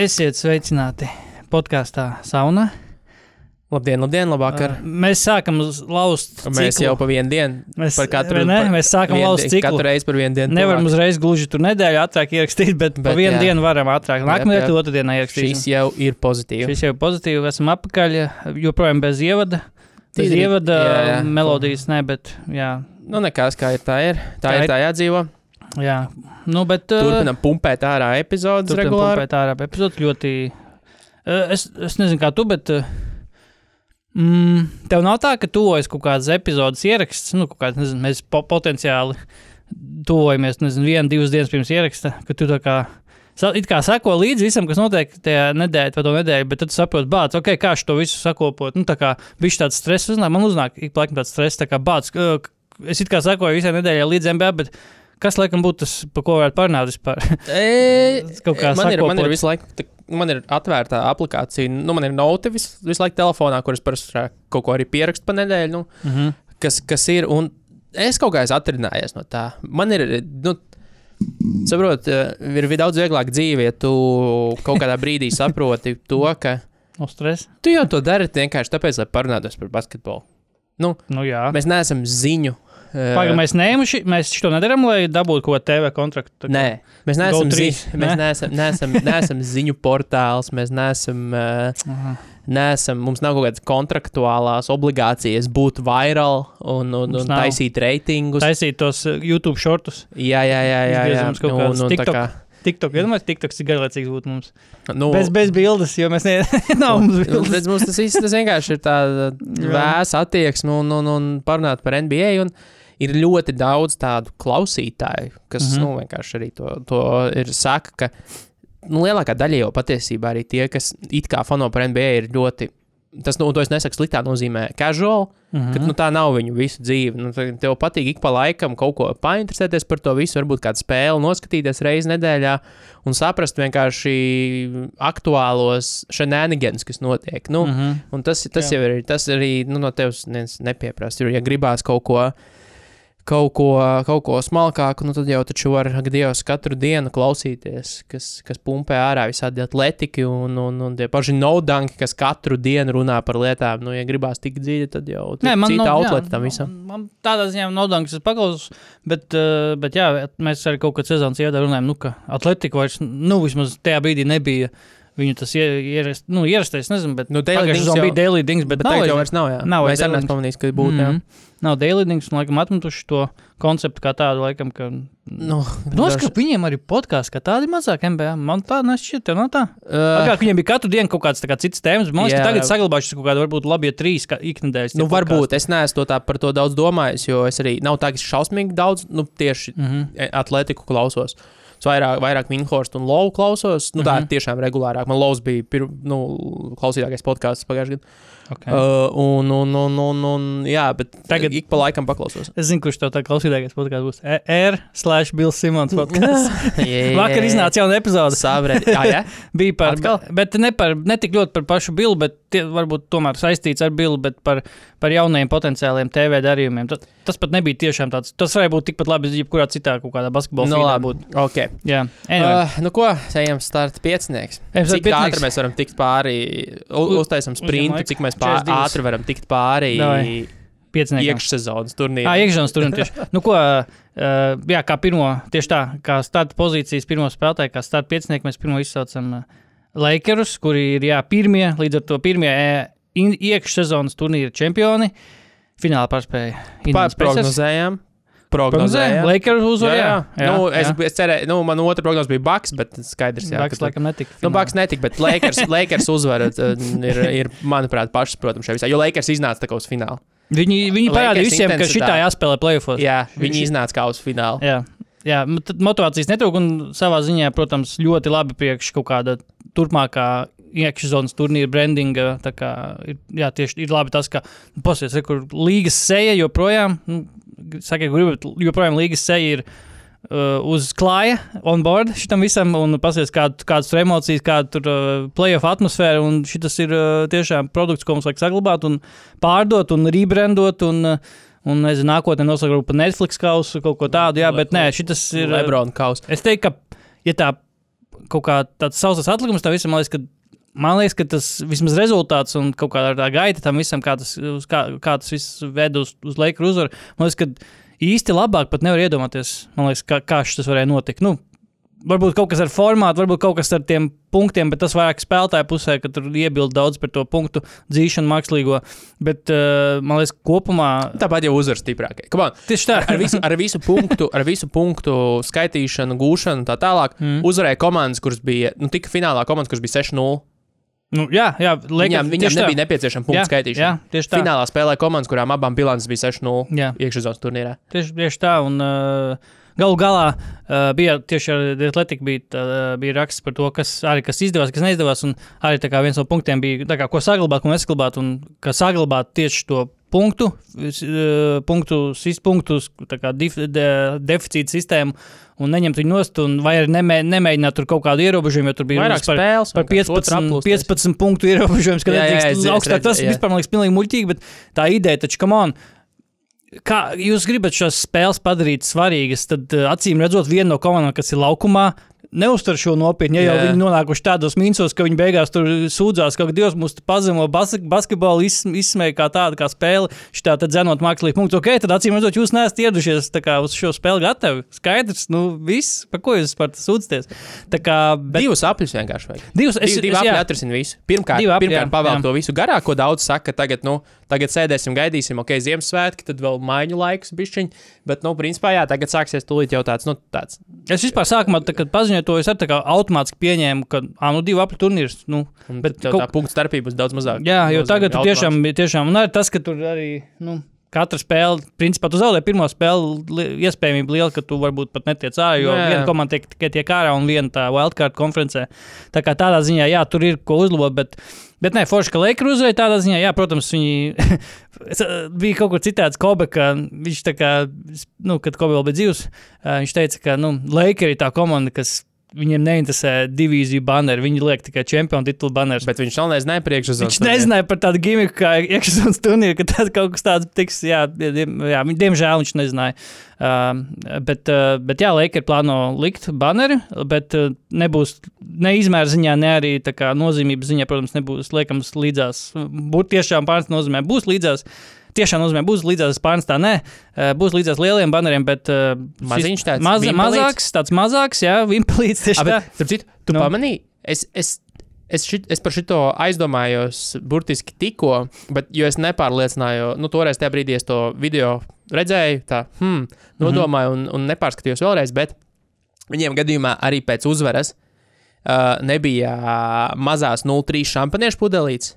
Esiet sveicināti podkāstā Sauna. Labdien, labdien, labvakar. Uh, Mēs sākam uz laust. Mēs ciklu. jau pa vienu dienu. Mēs- par katru ne? par Mēs sākam di- ciklu. Katru reizi par vienu dienu. Nevaram tuvāk. uzreiz gluži tur nedēļu ātrāk ierakstīt, bet, bet pa vienu jā. dienu varam ātrāk. Nākamajā jā. otrā dienā ierakstīt. Šis jau ir pozitīvs. Šis jau ir pozitīvi. Esam atpakaļ. Joprojām bez ievada. Bez ievada jā, jā. melodijas, ne, bet jā. Nu, nekas, kā ir tā ir. Tā, Tā ir ir. tā jādzīvo. Jā. Nu, bet, uh, Turpinam pumpēt ārā epizodes Turpinām regulāri. pumpēt ārā epizodi ļoti. Uh, Es, es nezinu, kā tu, bet. uh, Mm, tev nav tā, ka tuvojas kaut kādas epizodes ieraksts, nu, kaut kāds, nezinu, mēs po potenciāli tuvojamies, nezinu, vienu, divas dienas pirms ieraksta, ka tu tā kā. It kā sako līdzi visam, kas notiek tajā nedēļā, vai to nedēļu, bet tad saproti, bāc, ok, kā šo visu sakopot. Nu, tā kā viņš tāds stress uznāk, man uznāk ik laikam tāds stress, tā kā bāc, es it kā sakoju visai nedēļai līdz MBA, bet kas laikam būtu tas, par ko varētu parunāt vispār? E, man, ir, man ir visu laiku. tā- Man ir atvērta aplikācija, nu, man ir note visu, visu laiku telefonā, kuras parasti kaut ko arī pierakstu pa nedēļu. Nu, Mm -hmm. kas, kas ir. Un es kaut kā esmu atrinājies no tā. Man ir, nu, saprot, eh, ir daudz vieglāk dzīve, ja tu kaut kādā brīdī saproti to, ka No stresa. tu jau to dari vienkārši tāpēc, lai parunātos par basketbolu. Nu, jā. Mēs neesam ziņu. Eh, Pagaidām, mēs neejam, mēs šo nedarām, lai dabūtu ko TV kontraktu. Nē, mēs neesam, zi mēs ne? neesam, neesam, neesam ziņu portāls, mēs neesam, uh, Aha. neesam, mums nav kaut kādas kontraktuālās obligācijas būt viral un, un, Mums un taisīt reitingus. Taisīt tos uh, YouTube shortus. Jā, jā, jā, jā, jā. Izgriezamies kaut un tā TikTok. kā, TikTok, iedomājieties, TikTok ir garlaicīgs būt mums. nu, Bez, bez bildes, jo mēs ne, nav mums bildes. Mums tas, viss- tas vienkārši ir tāda Jā. vēsa attieksme un, un, un parunāt par NBA. Un ir ļoti daudz tādu klausītāju, kas mm -hmm. nu, vienkārši arī to, to ir saka, ka nu, lielākā daļa jau patiesībā arī tie, kas it kā fano par NBA, ir ļoti. Tas, nu, to es nesaku sliktā nozīmē, casual, mm. -hmm. ka nu, tā nav viņu visu dzīvi. Nu, tev patīk ik pa laikam kaut ko painteresēties par to visu, varbūt kādu spēli noskatīties reizi nedēļā un saprast vienkārši aktuālos shenanigans, kas notiek. Nu, mm -hmm. Un tas, tas Jā. jau ir, tas arī nu, no tevis nepieprasa. Ja gribās kaut ko, kaut ko, kaut ko smalkāku, nu, tad jau taču var, Dievs, katru dienu klausīties, kas, kas pumpē ārā visādi atletiķi un, un, un tie paši naudanki, kas katru dienu runā par lietām. Nu, ja gribās tik dziļi, tad jau Nē, man cita nav- outleta tam visam. Man, man tādā ziņā nav daudz, kas ir paklausus, bet, uh, bet jā, mēs arī kaut kādā sezonas iedā runājam, nu, ka atletika vairs, nu, vismaz tajā brīdī nebija. Viņu tas ie- ierast, nu, ierastais, nezinu, bet Nu, Daily Dings bija daily dings, bet, Bet nav tagad jau vairs- nav. Jā. nav vairs neesmu pamanījis, ka būtu. Mm. Mhm. Nav daily dings, un laikam atmetuši to konceptu kā tādu, laikam, ka. Nu, Noskatīt, viņiem arī podkāsts, kā tādi mazāk MBA. Man tā nešķiet, tev nav tā. uh, Agrāk viņiem bija katru dienu kaut kāds kā cits tēmas, man liekas, Jā. ka tagad saglabājušies kaut kāda varbūt labie trīs kā iknedēļas. Nu, varbūt es neesmu to tā, par to daudz domājis, jo es arī nav tā, ka es šausmīgi daudz nu, tieši Mm -hmm. atletiku klausos. Es vairāk, vairāk Minhorstu un Lovu klausos. Nu, tā Mhm. ir tiešām regulārāk. Man Lovs bija pir, nu, klausītākais podkāsts pagājušajā gadā. Okay. Uh, un, un, un, un, un, jā, bet Tagad- ik pa laikam paklausos. Es zinu, kurš tev tā klausītājais podkāsts būs. E- R slash Bills Simons podkāsts. Vakar iznāca jauna epizode. Savredi. Jā, jā. Bija par, Atkal? bet ne, par, ne tik ļoti par pašu Billu, bet tie, varbūt tomēr saistīts ar Billu, bet par, par jaunajiem potenciāliem TV darījumiem. Tas, tas pat nebija tiešām tāds. Tas varēja būt tikpat labi, jebkurā citā kaut kādā basketbola Nu, fīdā labi. Okay. Jā, anyway. Uh, nu, ko? Ejam starta piecinieks. Ejam starta Cik piecinieks. ātri mēs varam tikt pāri, uztaisam sprintu, cik mēs pār, 42. ātri varam tikt pāri Davai. Iekšsezonas Jā, turnīram. iekšzemes tur tieši. Nu, ko, uh, jā, kā pirmo, tieši tā, kā starta pozīcijas, pirmo spēlētāju, kā starta piecinieku, mēs pirmo izsaucam uh, Lakerus, kuri ir jā, pirmie, līdz ar to pirmie iekšsezonas turnīra čempioni. Finālā pārspēja. Indians Prognozējām. Lakers uzvar, jā. jā, jā. Nu, es, es cerēju, nu, man otra prognoze bija Baks, bet skaidrs, jā. Baks ka- laikam netika. Nu. Baks netika, bet Lakers, Lakers uzvara ir, ir, manuprāt, pašsaprotams šajā visā. Jo Lakers iznāca tā kā uz fināla. Viņi, viņi parādīja visiem, ka intensitāte. šitā jāspēlē plēsofos. Jā, viņi iznāca kā uz fināla. jā. jā, motivācijas netrūk. Un savā ziņā, protams, ļoti labi priekš kaut kāda turpmākā iekšzonas turnīra brandinga. tā kā Ir, jā, tieši ir labi tas, ka nu, pasies, re, kur līgas seja joprojām, nu, sakiet, gribat, joprojām līgas seja ir. Uh, uz klāja, on board šitam visam, un paskatās, kāda, kādas tur emocijas, kāda tur uh, playoff atmosfēra. Un šis ir uh, tiešām produkts, ko mums vajag saglabāt, un pārdot, un rebrandot. Un, uh, Un, nezinu, nākotnē nosaukt par Netflix kausu, kaut ko tādu, jā, bet nē, šis ir. uh, Lebrona kaus. Es teiktu, ka, ja tā kaut kā tāds savs atlikums tam visam, man liekas, ka, man liekas, ka tas vismaz rezultāts un kaut kāda tā gaita tam visam, kā tas, kā, kā tas viss ved uz, uz Lakers uzvaru, man liekas, ka īsti labāk pat nevar iedomāties, liekas, kā, kā šis tas varēja notikt. Nu, Varbūt kaut kas ar formātu, varbūt kaut kas ar tiem punktiem, bet tas vairāk spēlētāju pusē, ka tur iebilda daudz par to punktu dzīšanu mākslīgo. Bet uh, man liekas, kopumā Tāpat jau uzvar stiprākie. Tieši tā. Ar visu, ar, visu punktu, ar visu punktu skaitīšanu, gūšanu un tā tālāk mm. uzvarēja komandas, kuras bija, nu, tika finālā komandas, kuras bija 6-0. Nu, jā, jā, Lakers, Viņām, viņām tieši tā. nebija nepieciešama punktu Jā, skaitīšana. jā, tieši tā. Finālā spēlēja komandas, kurām abām bilances bija 6-0 Jā. iekšzemes turnīrā. Tieši, tieši tā, un uh, galu galā uh, bija tieši ar Atletiku bija, tā, bija raksts par to, kas arī kas izdevās, kas neizdevās. Un arī viens no punktiem bija, kā, ko saglabāt, ko nesaglabāt, un kā saglabāt tieši to punktu, uh, sis- punktus, tā kā dif, de, deficīta sistēmu. Un neņemt viņu nost, un vai arī nemē, nemēģināt tur kaut kādu ierobežojumu, jo tur bija Vairāk spēles. par 15, 15 punktu ierobežojums, ka Jā, jā, zinu, augstāk. Tas jā. vispār man liekas pilnīgi muļķīgi, bet tā ideja taču, come on, kā jūs gribat šīs spēles padarīt svarīgas, tad uh, acīm redzot, viena no komandām, kas ir laukumā, neuztver šo nopietni. Ja jau Jā. viņi nonākuši tādos mīnsos, ka viņi beigās tur sūdzās, ka Dievs mūs pazemo bas basketbolu, iz, izsmēja kā tādu kā spēli, šitā tad zenot mākslīgi punktu. Ok, tad acīm redzot, jūs neesat ieradušies uz šo spēli gatavi. Skaidrs, nu viss, par ko jūs par to sūdzaties. Tā kā, bet Divus apļus vienkārši vajag. divas, Es, divi divi apli jā. atrisin visu. Pirmkārt, apļi, pirmkārt pavēl to visu garāk, ko daudz saka, ka tagad, nu, tagad sēdēsim, gaidīsim, ok, Ziemassvētki, tad vēl maiņu laiks bišķiņ. Bet, nu, principā, jā, tagad sāksies tūlīt jau tāds, nu, tāds. Es vispār sākumā, tā, kad paziņoju to, es arī automātiski pieņēmu, ka, ah, nu, divi apli turnīrs. Nu, Bet kaut- tā punktu starpība būs daudz mazāka. Jā, jo tagad tiešām, tiešām, un arī tas, ka tur arī, nu, katra spēle, principā tu zaudē pirmo spēli, li, iespējamība liela, ka tu varbūt pat netiec ārā, jo Jā, jā. viena komanda tiek tikai tiek ārā un viena tā wildcard konferencē. Tā kā tādā ziņā, jā, tur ir ko uzlabot, bet, bet nē, forši, ka Lakers uzvarēja tādā ziņā, jā, protams, viņi eh, bija kaut kur citāds Kobe, ka viņš tā kā, nu, kad Kobe vēl bija dzīvs, eh, viņš teica, ka, nu, Lakers ir tā komanda, kas viņiem neinteresē divīziju banneri, viņi liek tikai čempionu titulu bannerus. Bet viņš vēl nezināja priekšsezonu. Viņš nezināja par tādu gimiku, kā iekšzemes turnīru, ka tas kaut kas tāds tiks. Jā, jā diemžēl viņš nezināja. Uh, bet, uh, bet jā, Lakers plāno likt baneri, bet uh, nebūs ne izmēra ziņā, ne arī tā kā nozīmības ziņā, protams, nebūs liekams līdzās. Būt tiešām pārnes nozīmē, būs līdzās. Tiešām nozīmē, būs līdzās pārnes tā, nē, uh, būs līdzās lieliem baneriem, bet uh, Maziņš tāds maz, mazāks, tāds mazāks, jā, vimpelīts tieši tā. Starp citu, tu Nu. pamanīji, es, es, es, šit, es par šito aizdomājos burtiski tikko, bet jo es nepārliecināju, nu, toreiz tajā brīdī es to video redzēju, tā, hmm, nodomāju un, un nepārskatījos vēlreiz, bet viņiem gadījumā arī pēc uzvaras uh, nebija mazās 0,3 šampaniešu pudelītes.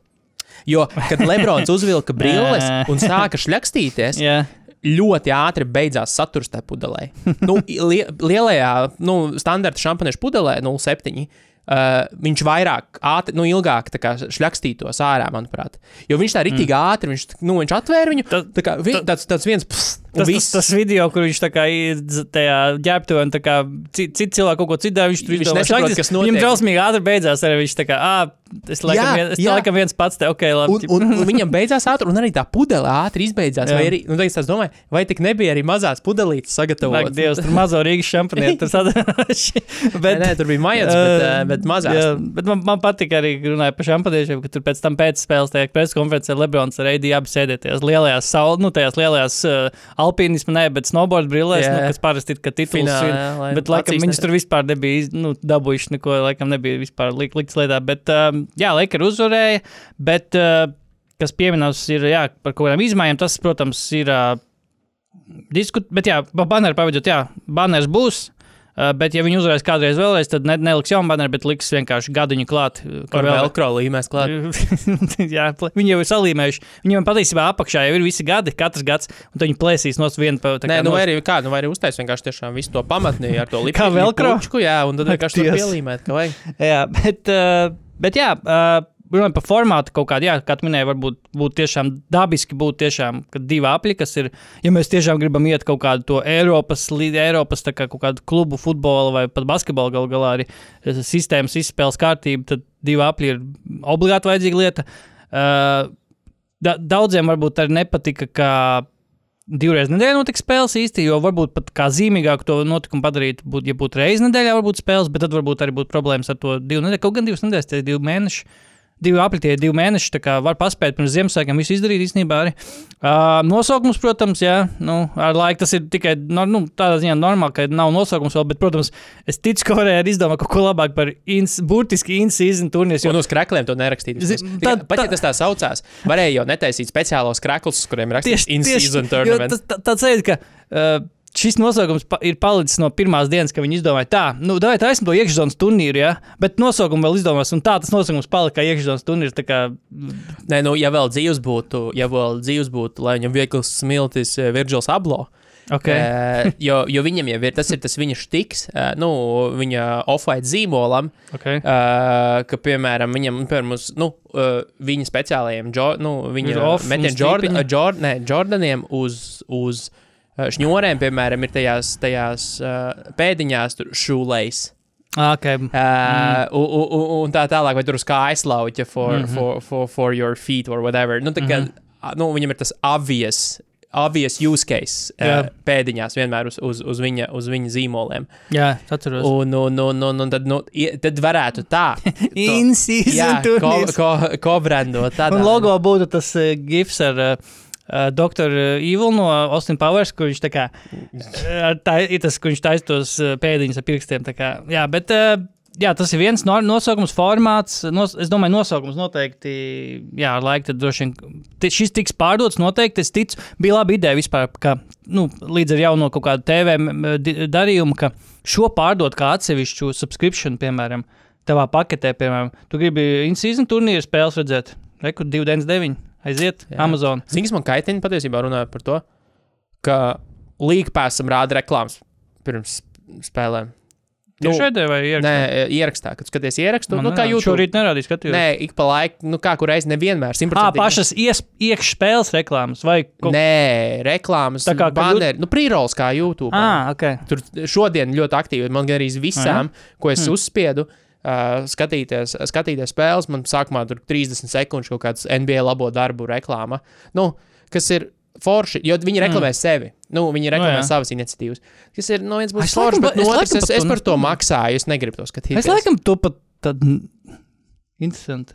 Jo, kad Lebrons uzvilka brilles un sāka šļakstīties, Jā, ļoti ātri beidzās saturs tajā pudelē. nu, li lielajā, nu, standarta šampaniešu pudelē, 0,7. Uh, viņš vairāk, ātri, nu, ilgāk tā kā šļakstītos ārā, manuprāt. Jo viņš tā rītīgi mm. ātri, viņš, nu, viņš atvēra viņu. Tas- Tā kā, vi, tāds, tāds viens, pss, Tas, tas, tas video, kur viņš tā kā tajā ģērbtuvē, un tā kā citi cit cilvēki kaut ko citu dara, viņš tur Viņš izdomā, nesaprot, "Šlaktis." kas notiek. Viņam drausmīgi ātri beidzās, arī viņš tā kā, ah, es laikam, Jā, vien, es jā. laikam viens pats te, ok, labi. Un, un, un viņam beidzās ātri, un arī tā pudele ātri izbeidzās. Jā. Vai arī, nu, es domāju, vai tik nebija arī mazās pudelītes Ak, sagatavotas? Dievs, tur mazo Rīgas šampanieru. tur sadalījuši. Nē, nē, tur bija majots, bet, ā, uh, bet mazās. Jā, bet man, man patīk arī runāt par šampaniešiem, ka tur pēc tam pēc spēles tajā preskonferencē Lebrons ar Eidiju abi sēdēties lielajās, nu, tajās lielajās uh, alpīnismu, ne, bet snowboard brillēs, Jā. nu, kas parasti ir, ka tituls Finālā, ir. jā, lai Bet, laikam, neredz. tur vispār nebija nu, dabūjuši neko, laikam, nebija vispār lik, likts lietā. Bet, um, jā, Lakers uzvarēja, bet, uh, kas pieminams, ir, jā, par kaut kādām izmaiņām, tas, protams, ir uh, diskut, bet, jā, pa baneru pavadot, jā, baners būs. Uh, bet, ja viņi uzvarēs kādreiz vēlreiz, tad ne, neliks jaunu baneru, bet liks vienkārši gadiņu klāt. ka Ar vēl- velkro līmēs klāt. Jā, viņi jau ir salīmējuši. Viņiem patiesībā apakšā jau ir visi gadi, katrs gads, un viņi plēsīs no viena pa tā Nē, nu vai arī kā, nu vai arī uztais vienkārši tiešām visu to pamatni ar to lipu. Kā velcro? Pučku, jā, un tad vienkārši pielīmēt, ka vajag. Jā, bet, uh, bet jā, runājot par formātu kaut kādu, jā, kā tu minēji, varbūt būtu tiešām dabiski būt tiešām, divi apli, kas ir, ja mēs tiešām gribam iet kaut kādu to Eiropas, līdz Eiropas kā kaut kādu klubu futbola vai pat basketbola gal galā arī sistēmas izspēles kārtība, tad divi apli ir obligāti vajadzīga lieta. Uh, da, daudziem varbūt arī nepatika, ka divreiz nedēļā notiks spēles īsti, jo varbūt pat kā zīmīgāk to notikumu padarīt, būt, ja būtu reizes nedēļā, varbūt spēles, bet tad varbūt arī būtu problēmas ar to divu nedēļu, kaut gan divas nedēļas, tie ir divi mēneši. Divi apliņķi, divi mēneši. Tā kā var paspēt pirms Ziemassvētkiem visu izdarīt īstenībā arī. Uh, nosaukums, protams, jā, nu, ar laiku tas ir tikai no, nu, tādā ziņā normāli, ka nav nosaukums vēl, bet, protams, es ticu, ka varēja izdomāt kaut ko labāk par ins, burtiski in-season turnīru. Un uz krākliem to nerakstīt. Vismaz. tā- Pat ja tas tā saucās, varēja jau netaisīt speciālos krāklus, kuriem rakstīts in-season jo tournament. tas- tā- Tāds sajūta, ka uh, šis nosaukums pa, ir palicis no pirmās dienas, kad viņi izdomāja, tā, nu, tā esmu to iekšzemes turnīru, ja? bet nosaukumu vēl izdomās, un tā tas nosaukums palika kā iekšzemes turnīrs. Kā, Nē, nu, ja vēl dzīves būtu, ja vēl dzīves būtu, lai viņam viegls smiltis uh, Virgils Ablo. okay. Uh, jo, jo viņam jau ir tas, ir tas viņa štiks, uh, nu, viņa off-white zīmolam, Okay. uh, ka, piemēram, viņam, piemēram, uz, nu, uh, viņa speciālajiem, jo, nu, viņa ne, Jordaniem uz, uz uh, šņurēm, piemēram, ir tajās, tajās uh, pēdiņās, tur šūlais. Okay. Uh, mm. un, un, un tā tālāk, vai tur uz kā aizlauķa for, mm. -hmm. for, for, for your feet or whatever. Nu, tā kā, mm -hmm. nu, viņam ir tas obvious, obvious use case uh, Jā. pēdiņās vienmēr uz, uz, uz, viņa, uz viņa zīmoliem. Jā, atceros. Un, un, un, un, un tad, nu, tad varētu tā. In-season Jā, ko, ko, ko brandot tādā. Un logo būtu tas uh, gifs ar uh, uh, doktoru Evil no Austin Powers, kur viņš tā kā tā, ir tas, kur viņš taisa tos pēdiņus ar pirkstiem. Kā, jā, bet uh, jā, tas ir viens no, nosaukums, formāts. Nos, es domāju, nosaukums noteikti, jā, ar laiku tad droši vien šis tiks pārdots. Noteikti es ticu, bija laba ideja vispār, ka nu, līdz ar jauno kaut kādu TV darījumu, ka šo pārdot kā atsevišķu subscription, piemēram. Tavā paketē, piemēram, tu gribi in-season turnīru spēles redzēt, rekur 299, aiziet Jā. Amazon. Zini, kas man kaitina patiesībā runājot par to, ka līgpēsam rāda reklāmas pirms spēlēm. Nu, Tiešraidē vai ierakstā? Nē, ierakstā, kad skaties ierakstu, Man nu, kā. YouTube. Šorīt nerādīju, skatījos. Nē, ik pa laiku, nu, kā kur reiz nevienmēr. Ā, pašas iekšspēles reklāmas vai kaut Nē, reklāmas, Tā kā, ka baneri, nu, prīrols kā YouTube. Ah, ok. Tur šodien ļoti aktīvi, man gan arī visām, ko es Hmm. uzspiedu, uh, skatīties, skatīties spēles, man sākumā tur 30 sekundes kaut kāds NBA labo darbu reklāma, nu, kas ir forši, jo viņi reklamē sevi. Nu, viņi reklamē Hmm. jā. savas iniciatīvas. Kas ir, nu, viens Es būs laikam forši, bet no es otras laikam es, par es to par to maksāju, es negribu to skatīties. Es laikam to pat tad. Interesanti.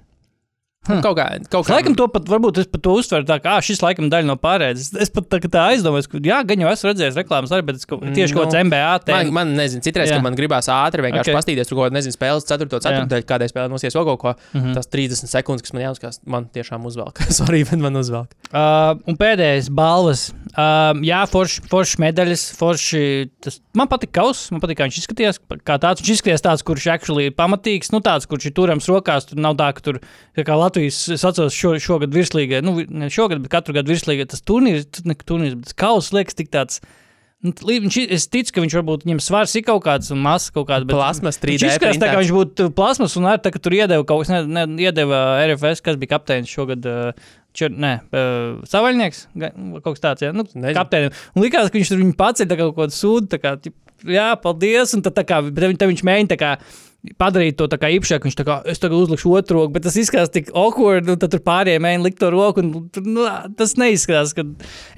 Nu, kaut kā, kaut kā. laikam to pat, varbūt es pat to uztveru tā, ka šis laikam daļa no pārējais. Es, pat tā, tā aizdomājos, ka, jā, gan jau esmu redzējis reklāmas arī, bet kaut- tieši Nu, kaut kāds MBA Man, tēma. man nezinu, citreiz, Jā. ka man gribās ātri vienkārši Ok. okay. pastīties, kādā, nezinu, spēles 4. ceturtajā, kādai spēlē nosies vēl kaut ko. Mm. -hmm. Tas 30 sekundes, kas man jāuzskās, man tiešām uzvelk. Sorry, bet man uzvelk. Uh, un pēdējais balvas. Uh, jā, forši, forši medaļas, forši. Tas, man patīk kaus, man patīk, kā viņš izskatījās. Kā tāds viņš izskatījās, tāds, kurš actually pamatīgs, nu tāds, kurš ir turams rokās. Tur nav tā, ka tur kā Latvijas, es atceros, šo, šogad virslīgā, nu, ne šogad, bet katru gadu virslīgā tas turnīrs, ne turnīrs, bet tas kaus liekas tik tāds. Nu, viņš, es ticu, ka viņš varbūt viņam svars ir kaut kāds un masa kaut kāda. Plasmas 3D Viņš izskatās tā, kā viņš būtu plasmas, un arī tā, ka tur iedeva kaut kas, ne, ne, iedeva RFS, kas bija kapteinis šogad. Uh, Čer, nē, uh, savaļnieks, ga- kaut kas tāds, jā, nu, kapteinim. Un likās, ka viņš tur viņu paceļ, tā kā kaut kādu sūdu, tā kā, jā, paldies, un tad, tā kā, bet viņš mēģina, tā kā, padarīt to tā kā īpašāk, viņš tā kā, es tagad uzlikšu otru roku, bet tas izskatās tik awkward, un tad tur pārējie mēģina likt to roku, un nu, tas neizskatās, ka,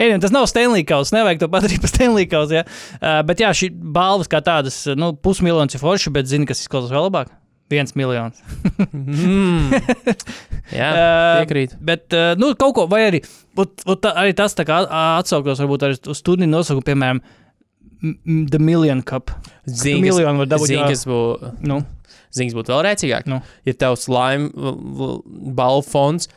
ej, tas nav Stanley Kaus, nevajag to padarīt par Stanley Kaus, jā. Uh, bet jā, šī balvas kā tādas, nu, pusmiljons ir forši, bet zini, kas izklausās vēl labāk? Viens miljons. Mm. Jā, Uh, piekrīt. Bet, uh, nu, kaut ko, vai arī, ot, ot, arī tas tā kā atsauktos varbūt arī uz turnīru nosaukumu, piemēram, m- The Million Cup. Zini, miljonu var dabūt, zini, jā. kas būtu. Nu, Zings būtu vēl rēcīgāk. Nu. Ja tevs laime balvu fonds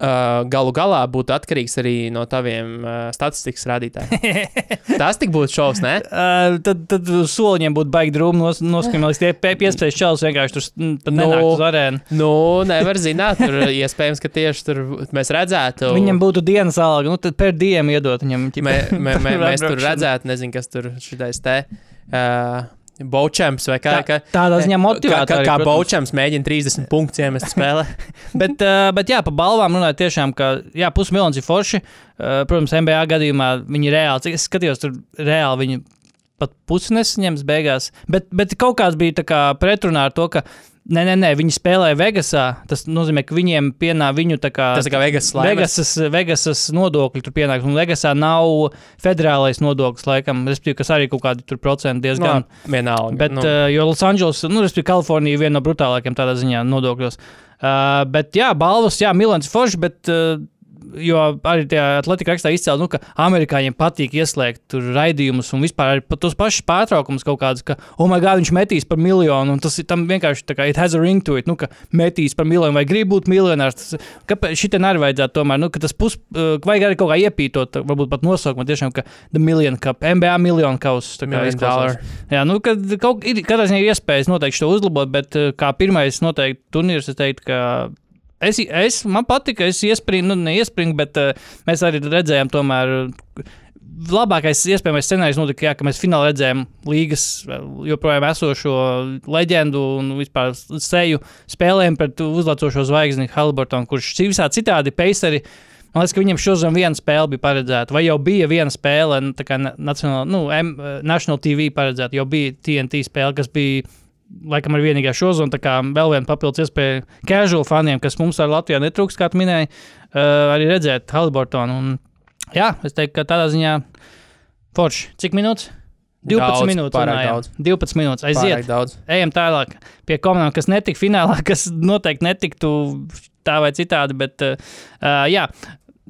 uh, galu galā būtu atkarīgs arī no taviem uh, statistikas rādītājiem. Tas tik būtu šovs, ne? Uh, tad, tad soliņiem būtu baigi drūmi nos, noskaņot. Tie pie- piespējas čels vienkārši tur pat Nu. nenāk uz arēnu. Nu, nevar zināt, tur iespējams, ka tieši tur mēs redzētu. Viņam būtu dienas alga, nu tad per dienu iedot viņam. ķipa, mē, mē, mē, mēs tur redzētu, nezinu, kas tur šitais te. Uh, Baučams vai kā? Tā- tādā ziņā kā, motivēta kā, kā protams. Baučams mēģina 30 punktus iemest spēlē. Bet, uh, bet jā, pa balvām runājot, tiešām, ka jā, pusmiljons ir forši. Uh, protams, NBA gadījumā viņi reāli, es skatījos, tur reāli viņi pat pusi nesaņems beigās. Bet, bet kaut kāds bija tā kā pretrunā ar to, ka nē, nē, nē, viņi spēlēja Vegasā. Tas nozīmē, ka viņiem pienāk viņu tā kā. Tas ir kā Vegas slēgas. Vegasas, Vegasas nodokļi tur pienāks. Un Vegasā nav federālais nodoklis, laikam, respektīvi, kas arī kaut kādi tur procenti diezgan. Nu, vienalga. Bet, nu, nu. uh, jo Losandželos, nu, respektīvi, Kalifornija ir viena no brutālākajām tādā ziņā nodokļos. Uh, bet, jā, balvas, jā, Milans foršs, bet. Uh, Jo arī tajā atletikā rakstā izcēlīja, nu, ka amerikāņiem patīk ieslēgt tur raidījumus un vispār arī pat tos pašus pārtraukumus kaut kādus, ka, oh, my God, viņš metīs par miljonu. Un tas tam vienkārši tā kā it has a ring to it, nu, ka metīs par miljonu vai grib būt miljonārs. Tas, kāpēc šitien arī vajadzētu tomēr, nu, ka tas pus, vajag arī kaut kā iepītot, varbūt pat nosaukumu tiešām, ka The Million Cup, NBA miljonu kausa. tā kā izklausās. Jā, nu, kad kaut ir, katrā ziņā ir iespējas noteikti to uzlabot, bet kā pirmais noteikti turnīrs, es teiktu, ka es, es man patika, es iespringu, nu, neiespringu, bet uh, mēs arī redzējām tomēr. Labākais iespējamais scenārijs notika, jā, ka mēs finālā redzējām līgas uh, joprojām esošo leģendu un vispār seju spēlēm pret uzlācošo zvaigzni Haliburtonu, kurš visā citādi peiseri. Man liekas, ka viņam šodien viena spēle bija paredzēta, vai jau bija viena spēle, nu, tā kā na- nacionāla, nu, M, National TV paredzēta, jau bija TNT spēle, kas bija laikam ar vienīgā šozonu, tā kā vēl viena papildus iespēja casual faniem, kas mums ar Latvijā netrūks, kā tu minēji, uh, arī redzēt Haliburtonu. Un, jā, es teiktu, ka tādā ziņā forši. Cik minūtes? 12 Daudz, minūtes. pārāk runājām. daudz. 12 minūtes. Aiziet. Daudz. Ejam tālāk pie komandām, kas netika finālā, kas noteikti netiktu tā vai citādi. Bet, uh, jā,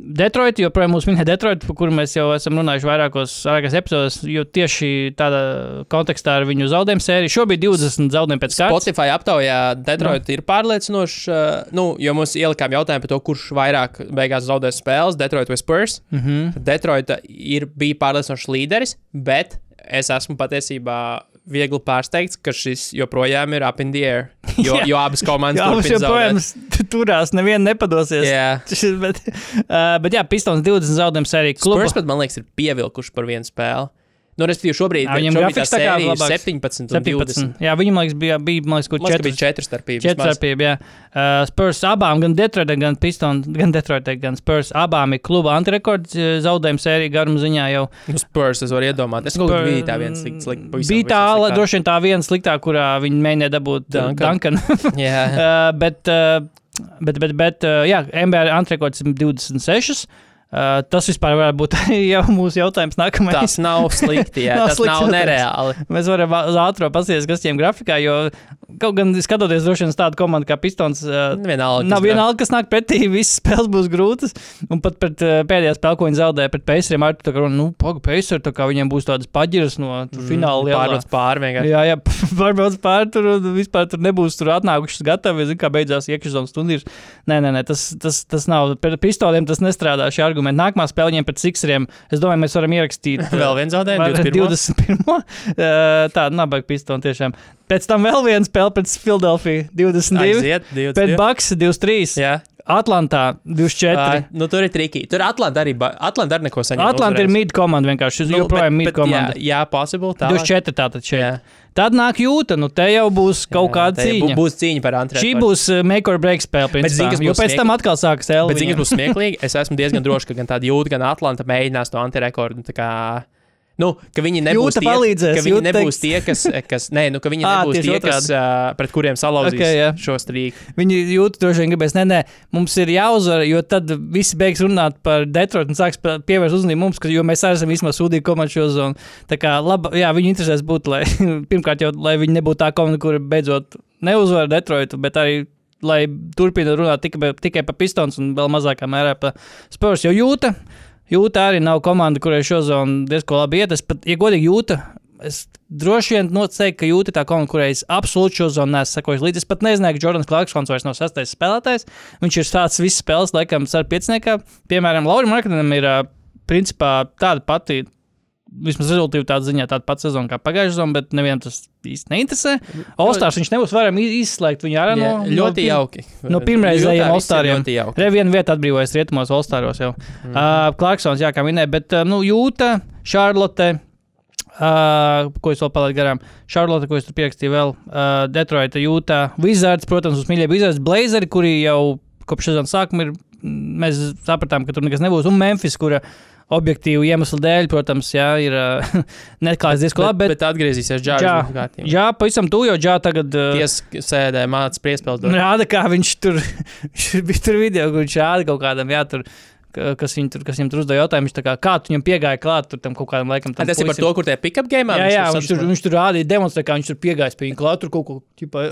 Detroit, joprojām mums minēja Detroit, par kuru mēs jau esam runājuši vairākos, vairākos epizodos, jo tieši tādā kontekstā ar viņu zaudējumu sēriju. Šobrīd 20 zaudējumi pēc kārtas. Spotify aptaujā Detroit nu. ir pārliecinošs, uh, nu, jo mums ielikām jautājumu par to, kurš vairāk beigās zaudēs spēles, Detroit vai Spurs. Mm -hmm. Detroit ir, bija pārliecinošs līderis, bet es esmu patiesībā viegli pārsteigts, ka šis joprojām ir up in the air. Jo, jo abas komandas Jā, joprojām turās, neviena nepadosies. Jā. bet, uh, bet jā, Pistons 20 zaudējumu sēriju klubā. Spurs pat, man liekas, ir pievilkuši par vienu spēli. Nu, respektīvi, šobrīd, Jā, viņiem šobrīd grafiks tā kā ir labāks. 17 un 17. 20. Jā, viņam liekas, bija, bija man liekas, kaut Man liekas, ka 4. bija 4 starpības. Četri vismaz. starpība, jā. Uh, Spurs abām, gan Detroitai, gan Pistons, gan Detroitai, gan Spurs abām ir kluba antirekords uh, zaudējuma sērija garuma ziņā jau. Nu, Spurs, es varu iedomāties. Es kaut kā bija tā viens slikts. Slikt, Bija tā, la- droši vien tā viena sliktā, kurā viņi mēģināja dabūt uh, Duncan. Duncan. Jā. uh, bet, uh, bet, bet, bet uh, jā, NBA antirekords ir 26. Uh, tas vispār varētu būt jau mūsu jautājums nākamajai. Tas nav slikti, jā. Nav tas slikts nav jautājums. nereāli. Mēs varam uz ātrā paskatīties, kas viņiem grafikā, jo kaut gan skatoties droši vien tādu komandu kā Pistons. Uh, Vienalga. Nav vienalga, kas nāk pretī. Visas spēles būs grūtas. Un pat pret uh, pēdējā spēlē, ko viņi zaudēja pret Pēceriem, arī tā kā, nu, pagaidi, Pēcer, tā kā viņiem būs tādas paģiras no mm, fināla lielā. Pārvāc pāri vienkārši. Jā, jā, pārbaudas pāri tur un vispār tur nebūs tur atnākušas gatavi. Zinu, kā beidzās iekšzonas turnīrs. Nē, nē, nē, tas, tas, tas nav. Pret pistoliem tas nestrādā šie argumenti. Nākamā spēle viņiem pret Sixeriem. Es domāju, mēs varam ierakstīt. Vēl viens zaudējums, 21. 21. Uh, Tāda nabaga pistona tiešām. Pēc tam vēl viena spēle pret Philadelphia 22. Aiziet, Pēc 22. Bucks 23. Jā. Atlantā 24. Ā, Nu, tur ir triki. Tur Atlanta arī, Atlanta arī neko saņem. Atlanta ir mid komanda vienkārši. Nu, joprojām mid komanda. Jā, jā possible. Tā. 24. tātad šeit. Jā. Tad nāk jūta, nu te jau būs kaut kāda cīņa. Būs cīņa par Antru. Šī būs uh, make or break spēle. kas Jo būs pēc tam atkal sākas Elvis. Bet, zini, kas būs smieklīgi, es esmu diezgan drošs, ka gan tāda jūta, gan Atlanta mēģinās to antirekordu. Nu, ka viņi nebūs Jūta tie, ka viņi nebūs teiks. tie, kas, kas, nē, nu, ka viņi Ā, nebūs tie, kas, uh, pret kuriem salauzīs Ok, jā. šo strīku. Viņi jūt, droši vien gribēs, nē, nē, mums ir jāuzvar, jo tad visi beigs runāt par Detroitu un sāks pie- pievērst uzmanību mums, ka, jo mēs arī esam vismaz sūdīgi komandu šo zonu. Tā kā laba, jā, viņi interesēs būt, lai pirmkārt jau, lai viņi nebūtu tā komanda, kur beidzot neuzvar Detroitu, bet arī lai turpina runāt tikai, tikai par Pistons un vēl mazākā mērā par Spurs, jo jūta. Jūta arī nav komanda, kurai šo zonu diezgan labi iet. Es pat, ja godīgi jūta, es droši vien noteikti, ka jūti tā komanda, kurai es absolūti šo zonu nesu sekojis līdzi. Es pat nezināju, ka Jordans Clarksons vairs nav sastais spēlētājs. Viņš ir stāsts visas spēles, laikam, ar pieciniekā. Piemēram, Laurim Markanam ir principā tāda pati. Vismaz rezultātu ziņā tāda pati sezona kā pagājušā sezona, bet nevienam tas īsti neinteresē. Olstārs viņš nebūs varam izslēgt viņu ārā no, Jā, no ļoti pir- jauki. no pirmreizējiem Jūtā viss ir All-Stariem. Ļoti jauki. Re, viena vieta atbrīvojas rietumos, Olstāros jau. Mm. Uh, Clarksons, jā, kā minēja, bet uh, nu, Jūta, Šarlote. Uh, ko es vēl palaidu garām? Šarlote, ko es tur pierakstīju vēl. Uh, Detroita, Jūta, Wizards, protams, uz mīļie Wizards, Blazeri, kuri jau kopš sezonas sākuma ir. Mēs sapratām, ka tur nekas nebūs. Un Memphis, kura objektīvu iemeslu dēļ, protams, jā, ir uh, neklājas diezgan labi. Bet, bet atgriezīsies Džārs. jā, pavisam tu jau džā tagad. Uh, Ties sēdē mācās priespēlēt. Rāda, kā viņš tur bija tur video, kur viņš rāda kaut kādam, jā, tur, ka- kas, viņ tur, kas viņam tur uzdeva jautājumu. Viņš tā kā, kā tu viņam piegāja klāt, tur tam kaut kādam laikam. Tas ir par to, kur tie pick-up game Jā, jā, viņš tur, viņš tur rādīja, demonstrēja, kā viņš tur piegājis pie viņa klāt, tur kaut ko ķipa,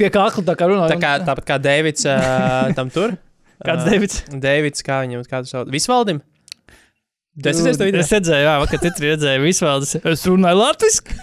pie kakla tā kā runā. Tā kā, tāpat kā Deivids uh, tam tur. Kāds Deivids? Deivids, kā viņam kā tu sauc? Visvaldim? Redzējis to video? Es redzēju, jā, vakar citri redzēju visvaldes. Es runāju latviski.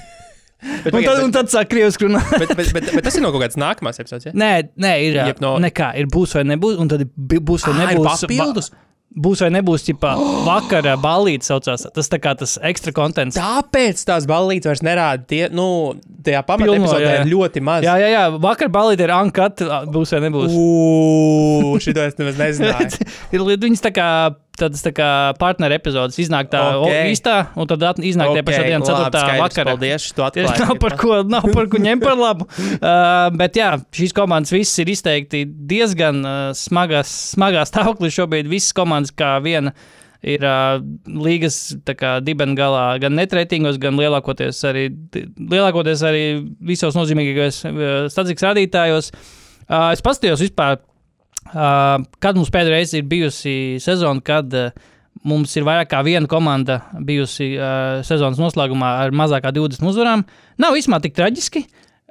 Bet, Un tad, un tad sāk krieviski runāt. bet, bet, bet, bet tas ir no kaut kādas nākamās epizodes. Ja? Nē, nē, ir. Jeb no-. Nekā, ir būs vai nebūs, un tad ir būs vai ir nebūs. papildus? Būs vai nebūs, tipā, vakara balīti saucās. Tas tā kā tas ekstra kontents. Tāpēc tās ballītes vairs nerāda. Tie, nu, tajā pamatā ir ļoti maz. Jā, jā, jā. Vakar balīti ir ankat, būs vai nebūs. Ugh, šito es nemaz nezināju. viņas tā kā tādas tā kā partneru epizodes iznāk tā Ok. okay. īstā, un tad iznāk okay, tie pašā dienā, 4. vakarā. Paldies, tu atklāji. nav par ko, nav par ko ņemt par labu. Uh, bet jā, šīs komandas visas ir izteikti diezgan uh, smagās, smagā stāvoklī šobrīd. Visas komandas kā viena ir uh, līgas tā kā dibengalā, gan netreitingos, gan lielākoties arī, lielākoties arī visos nozīmīgākajos uh, statistikas rādītājos. Uh, es paskatījos vispār, uh, kad mums pēdējā reize ir bijusi sezona, kad uh, mums ir vairāk kā viena komanda bijusi uh, sezonas noslēgumā ar mazāk kā 20 uzvarām. Nav īstenībā tik traģiski.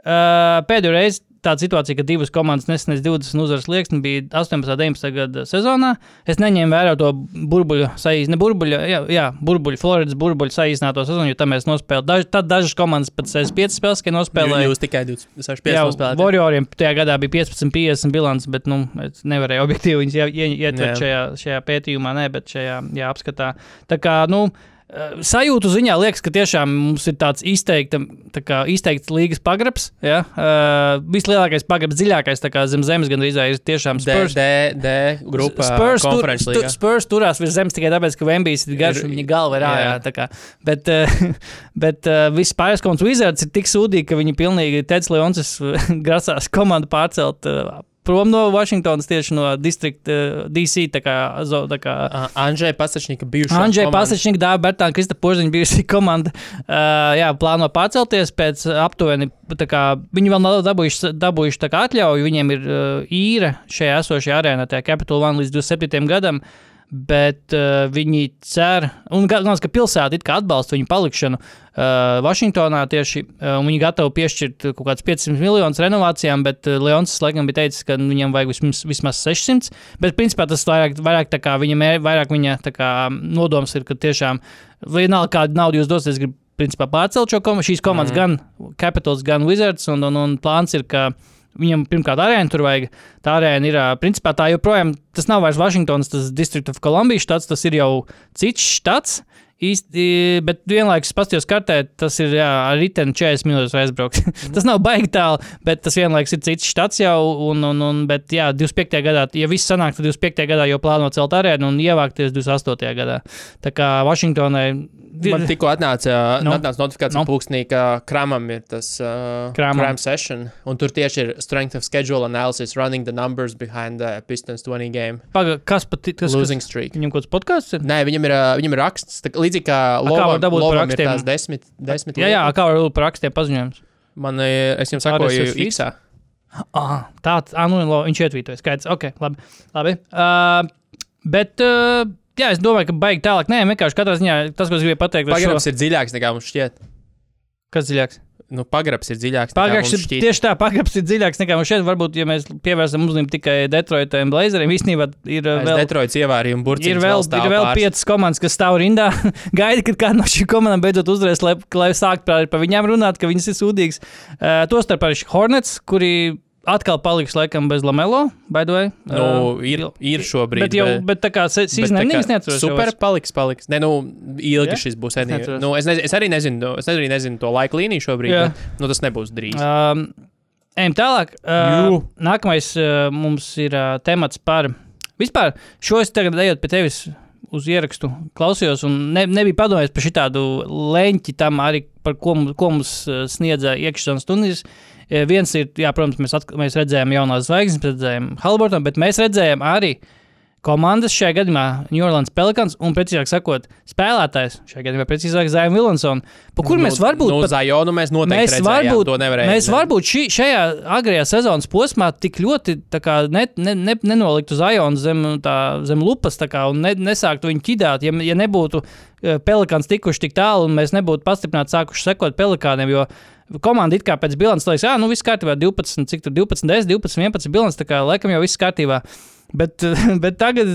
Uh, pēdējo reizi tāda situācija, ka divas komandas nesniedz 20 uzvaras liekas, bija 18. un 19. gada sezonā. Es neņēmu vērā to burbuļu saīsinājumu, ne burbuļu, jā, jā burbuļu, Floridas burbuļu saīsināto sezonu, jo tam mēs nospēlējām. Daž, tad dažas komandas pat 65 spēles, ka nospēlēja. Jūs tikai 25 Jā, spēlējāt. Warrioriem tajā gadā bija 15-50 bilants, bet nu, es nevarēju objektīvi viņus ie- ie- ietvert Jā. šajā, šajā pētījumā, ne, bet šajā jā, apskatā. Tā kā, nu, eh, sajūtu ziņā liekas, ka tiešām mums ir tāds izteikta, tā kā, izteikts līgas pagrabs. Ja? Uh, vislielākais pagrabs, dziļākais zem zemes gandrīz ir tiešām D, Spurs. D, D grupā. Spurs, tur, tu. Spurs turās virs zemes tikai tāpēc, ka Vembijs ir garš un viņa galva ir ārā. Bet, uh, bet uh, viss pārējais komandas Wizards ir tik sūdīgi, ka viņi pilnīgi Teds Leonsis grasās komandu pārcelt. Uh, Prom no Vašingtonas tieši no distrikta uh, DC. Tā kā, tā kā Ā, Andžēja Pasačņika bijušā. Andrzej komanda. Pasačņika, Dāva Bertāna, Krista Porziņa bijusi komanda. Uh, jā, plāno pārcelties pēc aptuveni. Kā, viņi vēl nav dabūjuši, dabūjuši atļauju. Viņiem ir uh, īra šajā esošajā arēnā, tajā Capital One līdz 27. gadam. Bet uh, viņi cer, un galvenais, ka pilsēta atbalsta viņu palikšanu uh, Vašingtonā tieši, uh, un viņi gatavi piešķirt kaut kādus 500 miljonus renovācijām, bet uh, Leons laikam bija teicis, ka viņam vajag vismaz, vismaz 600. Bet principā tas vairāk, vairāk tā kā viņa, mē- vairāk viņa tā kā nodoms ir, ka tiešām vienalga kādu naudu jūs dosiet, grib principā pārcelt šo komandu, šīs komandas mm. gan Capitals, gan Wizards, un, un, un plāns ir, ka Viņam pirmkārt arēna tur vajag. Tā arēna ir, principā, tā joprojām, tas nav vairs Vašingtons, tas District of Columbia štats, tas ir jau cits štats. Īsti, bet vienlaikus, paskatījos kartē, tas ir jā, ar riteni 40 minūtes aizbraukt. tas nav baigi tālu, bet tas vienlaikus ir cits štats jau. Un, un, un, bet, jā, 25. gadā, ja viss sanāk, tad 25. gadā jau plāno celt arēnu un ievākties 28. gadā. Tā kā Vašingtonai. Man tikko atnāca, Nu. no. atnāca notifikācija Nu. no. pulksnī, ka Kramam ir tas uh, Kramam. Kram session, un tur tieši ir strength of schedule analysis, running the numbers behind the Pistons 20 game Paga, kas pat kas, losing streak. Viņam kaut kāds podkāsts ir? Nē, viņam ir, uh, viņam ir raksts, tā, līdzīgi kā par Lovam ir rakstiem? tās desmit, desmit Jā, jā, lietas. kā var būt par rakstiem paziņojums? Man, ir- es jums sakoju? X. Ah, tāds, ah, nu, viņš ietvītoja. Skaidrs, ok, labi. labi. Uh, bet, uh, jā, es domāju, ka baigi tālāk. Nē, vienkārši katrā ziņā tas, ko es gribēju pateikt, ir Pagrabs ir dziļāks nekā mums šķiet. kas dziļāks. Nu, pagrabs ir dziļāks. mums gadā šķiet. tieši tā, pagājušajā ir dziļāks nekā mums šeit. Varbūt, ja mēs pievērsām uzmanību tikai Detroitam, Blazeriem, īstenībā ir Aiz vēl. Detroits ievārīja un burciņš Ir vēl, stāv ir vēl pāris. piecas komandas, kas stāv rindā. Gaida, kad kāda no šīm komandām beidzot uzvarēs, lai, lai sāktu par, par viņiem runāt, ka viņas ir sūdīgas. Uh, Tostarp arī Hornets, kuri atkal paliks laikam bez lamelo, baidoju. Nu, ir, ir šobrīd. Bet jau, bet tā kā neatceros. jau Super vairs. paliks, paliks. Ne, nu, ilgi Ja? šis būs. Es Anyway. neatceros. Nu, es, nezinu, es arī nezinu, to- es arī nezinu to laika līniju šobrīd, Jā. bet nu, tas nebūs drīz. Um, ejam tālāk. Jū. Uh, nākamais uh, mums ir uh, temats par. Vispār šo es tagad ejot pie tevis uz ierakstu, klausījos, un ne, nebija padomājis par šādu leņķi tam arī, par ko, ko mums uh, sniedza iekšzemes stundas. Eh, Viens ir, jā, protams, mēs, mēs redzējām jaunās zvaigznes, redzējām Haliburtonu, bet mēs redzējām arī komandas šajā gadījumā New Orleans Pelicans un, precīzāk sakot, spēlētājs šajā gadījumā, precīzāk Zion Williamson, pa kur mēs varbūt no pat Zajonu mēs noteikti Mēs redzējām, varbūt, to nevarējām. mēs varbūt šī, šajā agrajā sezonas posmā tik ļoti kā, ne, ne, ne, nenoliktu Zajonu zem, tā, zem lupas kā, un ne, nesāktu viņu ķidāt, ja, ja nebūtu eh, pelikāns tikuši tik tālu un mēs nebūtu pastiprināti sākuši sekot pelikāniem. Jo komanda it kā pēc bilances liekas, ah, nu viss kārtībā, 12, cik tur 12, 10, 12, 11 bilants, tā kā laikam jau viss kārtībā. Bet, bet tagad,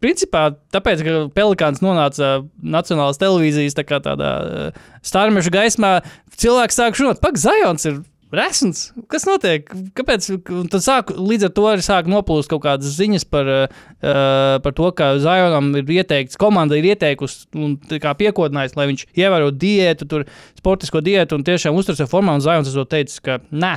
principā, tāpēc, ka Pelikāns nonāca Nacionālās televīzijas tā tādā eh, starmeža gaismā, cilvēks sāk runāt, pak, Zajons ir resns. Kas notiek? Kāpēc? Tad sāk, līdz ar to arī sāk noplūst kaut kādas ziņas par, uh, par to, ka Zajonam ir ieteikts, komanda ir ieteikusi un piekodinājusi, lai viņš ievērotu diētu, tur sportisko diētu un tiešām uzturētu formā. Un Zajons to teica, ka nē.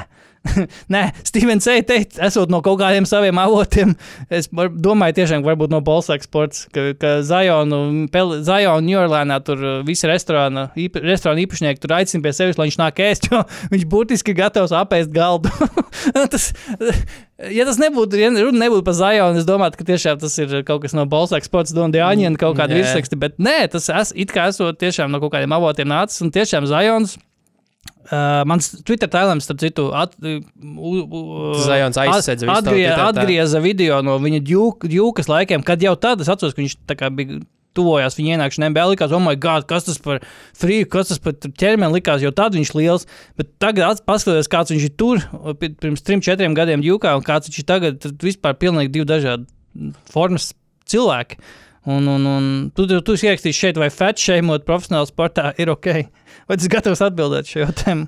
Nē, Stevens Eja teica, esot no kaut kādiem saviem avotiem. Es domāju, tiešām, varbūt no Bolsākas sports, ka, ka Zajonu, Pel- Zajonu Njorlēnā tur uh, visi restorāna, īpa, restorāna īpašnieki tur aicina pie sevis, lai viņš nāk ēst, jo viņš burtiski gatavs apēst galdu. tas, ja tas nebūtu, ja runa nebūtu par Zajonu, es domāju, ka tiešām tas ir kaut kas no Bolsākas sports, Don Dāņina, kaut kāda virsraksta, bet nē, tas es, it kā esot tiešām no kaut kādiem avotiem nācis, un tiešām Zajons. Uh, mans Twitter tēlams, starp citu, at, uh, uh, Zajons visu tavu atgrie, atgrieza video no viņa ģūk, ģūkas laikiem, kad jau tad es atceros, ka viņš tā kā bija tuvojās viņa ienākšanai NBA. Likās, oh, my God, kas tas par frīku, kas tas par ķermeni likās, jo tad viņš ir liels. Bet tagad, paskatoties, kāds viņš ir tur pi- pirms trim, četriem gadiem ģūkā, un kāds viņš ir tagad, tad vispār pilnīgi divi dažādi formas cilvēki. Un, un, un tu, tu, tu esi ierakstījis šeit, vai fat šeimot profesionāli sportā ir ok. Vai tas gatavs atbildēt šo jautājumu?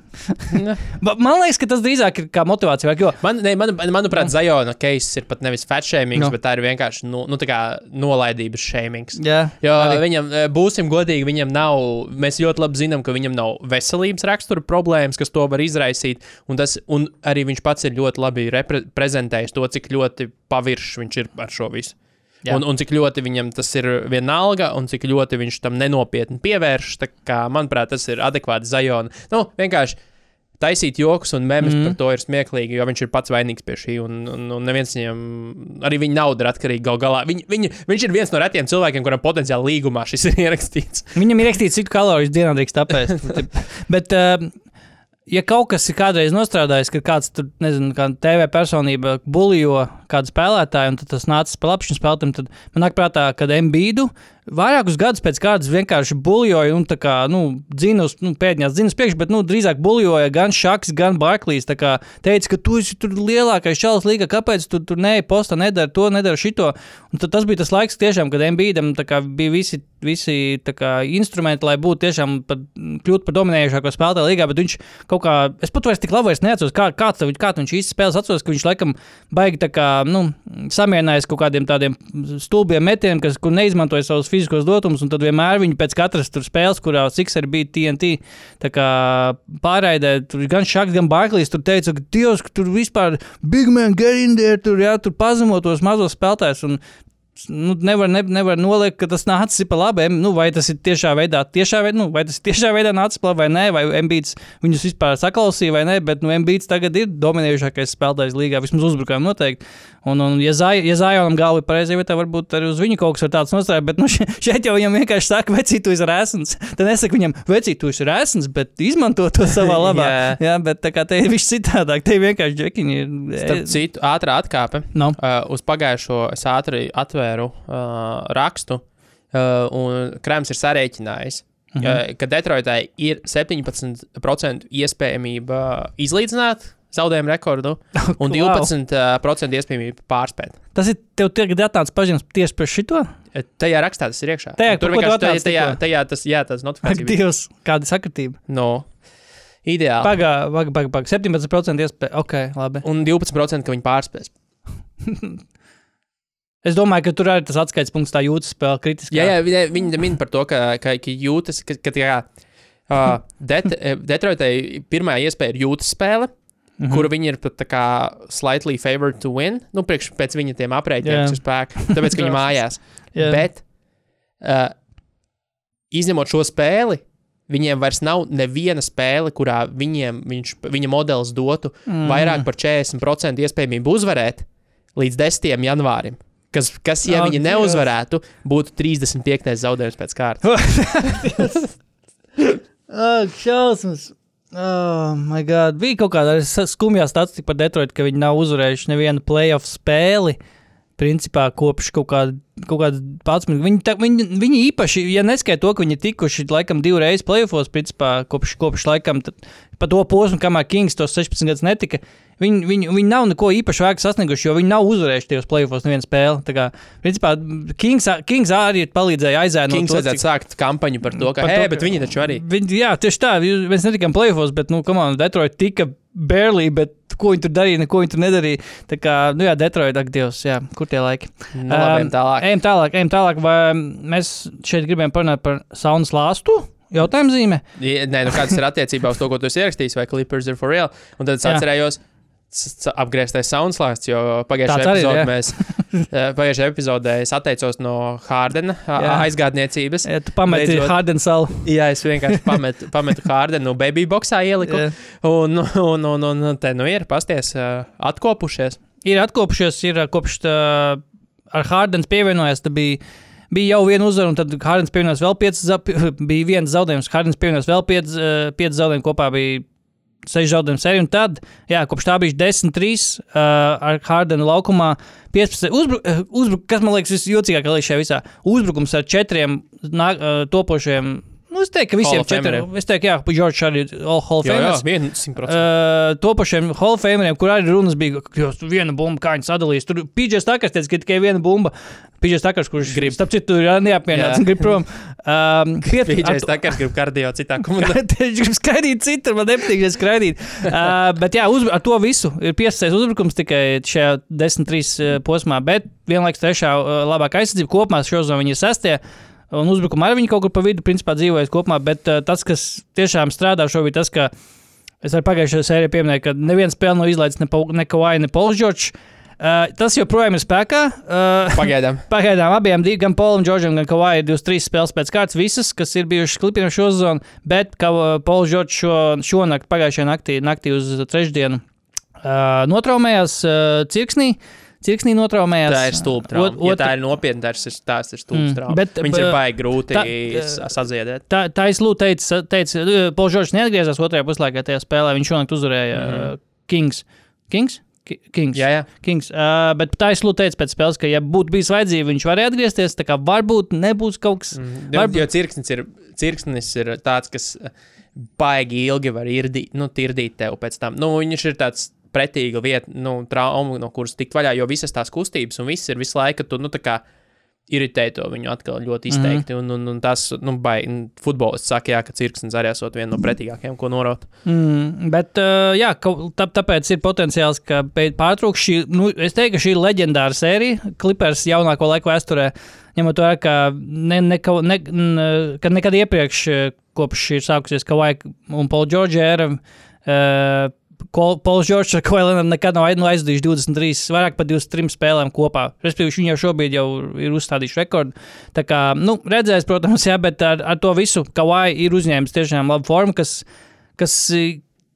Ba- Man liekas, ka tas drīzāk ir kā motivācija. vai- Jo, Man, ne, man, manuprāt, Zajona case ir pat nevis fat shaming, No. bet tā ir vienkārši nu, nu, tā kā nolaidības shaming. jā, Jo arī. viņam, eh, būsim godīgi, viņam nav, mēs ļoti labi zinām, ka viņam nav veselības rakstura problēmas, kas to var izraisīt. Un, tas, un arī viņš pats ir ļoti labi reprezentējis to, cik ļoti paviršs viņš ir ar šo visu. Jā. Un, un cik ļoti viņam tas ir vienalga, un cik ļoti viņš tam nenopietni pievērš. Kā, manuprāt, tas ir adekvāti Zajona. Nu, vienkārši taisīt joks un Mhm. mm. par to ir smieklīgi, jo viņš ir pats vainīgs pie šī. Un, un, un neviens viņam, arī viņa nauda ir atkarīga gal galā. Viņ, viņa, viņš ir viens no retiem cilvēkiem, kuram potenciāli līgumā šis ir ierakstīts. Viņam ir rakstīts, cik kalorijas dienā drīkst apēst. Bet, uh, ja kaut kas ir kādreiz nostrādājis, ka kāds tur, nezinu, kā TV personība buļļo kādu spēlētāju, un tas nācis pa labi šim spēlētājam, tad man nāk prātā, ka Mbīdu vairākus gadus pēc kārtas vienkārši buļļoja un kā, nu, dzina uz, nu, pēdējās dzinas priekš, bet, nu, drīzāk buļļoja gan Šaks, gan Barklīs. Kā teica, ka tu esi tur lielākais čalis līga, kāpēc tu tur ne, posta nedara to, nedara šito. Un tad tas bija tas laiks tiešām, kad Mbīdam kā bija visi, visi kā instrumenti, lai būtu tiešām par, kļūt par dominējošāko spēlētāju līgā, bet viņš kaut kā, es pat vairs tik labi neatceros, kā, tev- kā viņš īsti spēlēs, atceros, ka viņš laikam baigi tā kā, nu, samierinājies kaut kādiem tādiem stulbiem metieniem, kas, neizmantoja savus fiziskos dotumus, tad vienmēr viņi pēc katras spēles, kurā Sixer bija TNT, pārraidē, tur gan Šaks, gan Barklīs, tur teica, ka Dievs, ka tur vispār big man get in there, tur, jā, tur pazemo tos mazos spēlētājus, nu, nevar, ne, nevar noliekt, ka tas nācis pa labi. Nu, vai tas ir tiešā veidā, tiešā veidā, nu, vai tas tiešā veidā nācis pa labi vai nē, vai Mbīts viņus vispār saklausīja vai nē, bet nu, Mbīts tagad ir dominējošākais spēlētājs līgā, vismaz uzbrukumā noteikti. Un, un ja, Zai, ja Zajonam galva ir pareizā vietā, varbūt arī uz viņu kaut kas ir tāds nostrādājis, bet nu, še- šeit jau viņam vienkārši saka, vecīt, tu esi rēsns. Tad nesaka viņam, vecīt, tu esi rēsns, bet izmanto to savā labā. Jā. Jā, bet tā kā te ir viss citādāk, te vienkārši džekiņi ir. Starp citu, ātrā atkāpe. No. Uh, uz pagājušo es ātri atvēru uh, rakstu, uh, un Krēms ir sarēķinājis, mm -hmm. ka Detroitai ir 17% iespējamība izlīdzināt zaudējumu rekordu un Wow. 12% iespējamība pārspēt. Tas ir tev tagad atnācis paziņas tieši par šito? Tajā rakstā tas ir iekšā. Tajā, tur vienkārši tajā, tajā, tajā tas, jā, tas Ak, notifikācija. bija. Dievs, kāda sakritība. No. Ideāli. Pagaidi, pagaidi, pagaidi. Paga. 17% iespēja. Ok, labi. Un 12% ka viņi pārspēs. Es domāju, ka tur arī tas atskaites punkts tā jūtas spēle kritiski. Jā, jā viņi, viņi min par to, ka, ka, ka jūtas, ka, ka tā uh, Det, Detroitai pirmā iespēja ir jūtas spēle, mm. -hmm. kuru viņi ir pat kā slightly favored to win. Nu, priekš pēc viņa tiem aprēķiniem, Jā. kas ir spēkā. Tāpēc, ka viņi mājās. Jā. Bet, uh, izņemot šo spēli, viņiem vairs nav neviena spēle, kurā viņiem, viņš, viņa modelis dotu mm. vairāk par 40% iespējamību uzvarēt līdz 10. janvārim. Kas, kas ja Ak, viņi Dievs. neuzvarētu, būtu 35. zaudējums pēc kārtas. Ak, šausmas! Oh, my God. Bija kaut kāda s- skumjā statistika par Detroitu, ka viņi nav uzvarējuši nevienu playoff spēli. Principā kopš kaut kāda, kaut kāda pats. Viņi, tā, viņi, viņi īpaši, ja neskaita to, ka viņi tikuši laikam divreiz playoffs, principā kopš, kopš laikam pa to posmu, kamēr Kings tos 16 gadus netika. Viņi, viņi, viņi nav neko īpaši vērts sasnieguši, jo viņi nav uzvarējuši tajos playoffs nevienu spēli. Tā kā, principā, Kings, Kings arī palīdzēja aizēnot. Kings to, vajadzētu sākt kampaņu par to, ka, Par hei, to, bet ka- viņi taču arī. Viņi, jā, tieši tā. Mēs netikām plēsofos, bet, nu, on, Detroit tika barely, bet ko viņi tur darīja, neko viņi tur nedarīja. Tā kā, nu, jā, Detroit, ak, Dievs, jā, kur tie laiki. Nu, labi, Um, tālāk. Ejam tālāk, ejam tālāk. Vai mēs šeit gribējām parunāt par saunas lāstu? Jautājuma zīme. Ja- Nē, nu kāds ir attiecībā uz to, ko tu esi ierakstījis, vai Clippers ir for real. Un tad es Jā. atcerējos, apgrieztais soundslāsts, jo pagājušajā epizodē jā. mēs, eh, pagājušajā epizodē es atteicos no Hārdena Jā. aizgādniecības. Ja tu pameti Beidzot. Hardensalu. Jā, es vienkārši pametu, pametu Hārdenu, baby boxā ieliku. Jā. Un, un, un, un, te nu ir, pasties, eh, atkopušies. Ir atkopušies, ir uh, kopš tā, ar Hardens pievienojies. tad Bija, bija jau viena uzvara, un tad Hardens pievienojās vēl piecas, bija viens zaudējums. Hardens pievienojās vēl piecas, uh, piecas zaudējumus, kopā bija seši zaudējumu sērija. Un tad, jā, kopš tā bija 10-3 uh, ar Hardenu laukumā. 15, uzbru, uh, uzbru, kas man liekas visjocīgākais šajā visā? Uzbrukums ar četriem nā, uh, topošiem. Nu, es teiktu, ka visiem četriem. Es teiktu, jā, George arī ir Hall of Jā, jā, Famers. vien simtprocentīgi. Uh, topošiem Hallfameriem, kur arī runas bija, ka viena bumba, kā viņi sadalīs. Tur PJs Takars teica, ka tikai viena bumba. PJs Takars, kurš grib, starp citu, ir Jā. un grib prom. Um, piet- Pīdžais ar- Takars grib kardio citā komandā. Viņš grib skraidīt citur, man nepatīk, ja skraidīt. Uh, bet jā, uz, ar to visu ir piesaists uzbrukums tikai šajā 10-3 posmā, bet vienlaikus trešā uh, labākā aizsardzība kopumā šo zonu viņi ir sastie. Un uzbrukumā arī viņi kaut kur pa vidu, principā, dzīvojas kopumā. Bet uh, tas, kas tiešām strādā šobrīd, tas, ka es arī pagājušajā sērijā pieminēju, ka neviens spēle nav izlaidis ne, ne Kawhi, ne Polsģorčs. Uh, tas joprojām ir spēkā. Uh, Pagaidām. Pagaidām abiem, div- gan Polam, Džordžam, gan Kavai, ir 23 spēles pēc kārtas, visas, kas ir bijušas klipiem šo sezonu, bet Pols Džordžs šo, šonakt, pagājušajā naktī, naktī uz trešdienu uh, notraumējās uh, cirksnī. Cirksnī notraumējās. Tā ir stulba trauma. Ot- Ja tā ir nopietna, tas ir, tās ir stulbas Mm, trauma. bet, Viņas ir baigi grūti tā- sa- sadziedēt. Tā, tā es lūdzu, teicu, teicu Pols Džordžs neatgriezās otrajā puslaikā tajā spēlē. Viņš šonakt uzvarēja mm -hmm. uh, Kings. Kings? Ki- Kings. Jā, jā. Kings. Uh, bet tā es lūdzu teicu pēc spēles, ka, ja būtu bijis vajadzība, viņš varēja atgriezties. Tā kā varbūt nebūs kaut kas. Mm. Varbūt- jo cirksnis ir, cirksnis ir tāds, kas eh, baigi ilgi var irdīt, nu, tirdīt tev pēc tam. Nu, viņš ir tāds pretīga vieta, nu, trauma, no kuras tikt vaļā, jo visas tās kustības un viss ir visu laiku, tu, nu, tā kā iritē to viņu atkal ļoti izteikti. Mm -hmm. un, un, un tas, nu, baigi, futbolists saka, jā, ka cirksnis arī esot viena no pretīgākajām, ko noraut. Mm, bet, uh, jā, tā, tāpēc ir potenciāls, ka pēc pārtrauks šī, nu, es teiktu, ka šī ir leģendāra sērija, Clippers jaunāko laiku vēsturē, ņemot vērā, ka, ne, ne, ne, ne, ka nekad iepriekš, eh, kopš ir sākusies Kawhi un Paul George era, uh, Pols Čorčs ar Koelinu nekad nav aiz- aizdījuši 23, vairāk par 23 spēlēm kopā. Respektīvi, viņi jau šobrīd jau ir uzstādījuši rekordu. Tā kā, nu, redzēs, protams, jā, bet ar, ar to visu Kawhi ir uzņēmis tiešām labu formu, kas, kas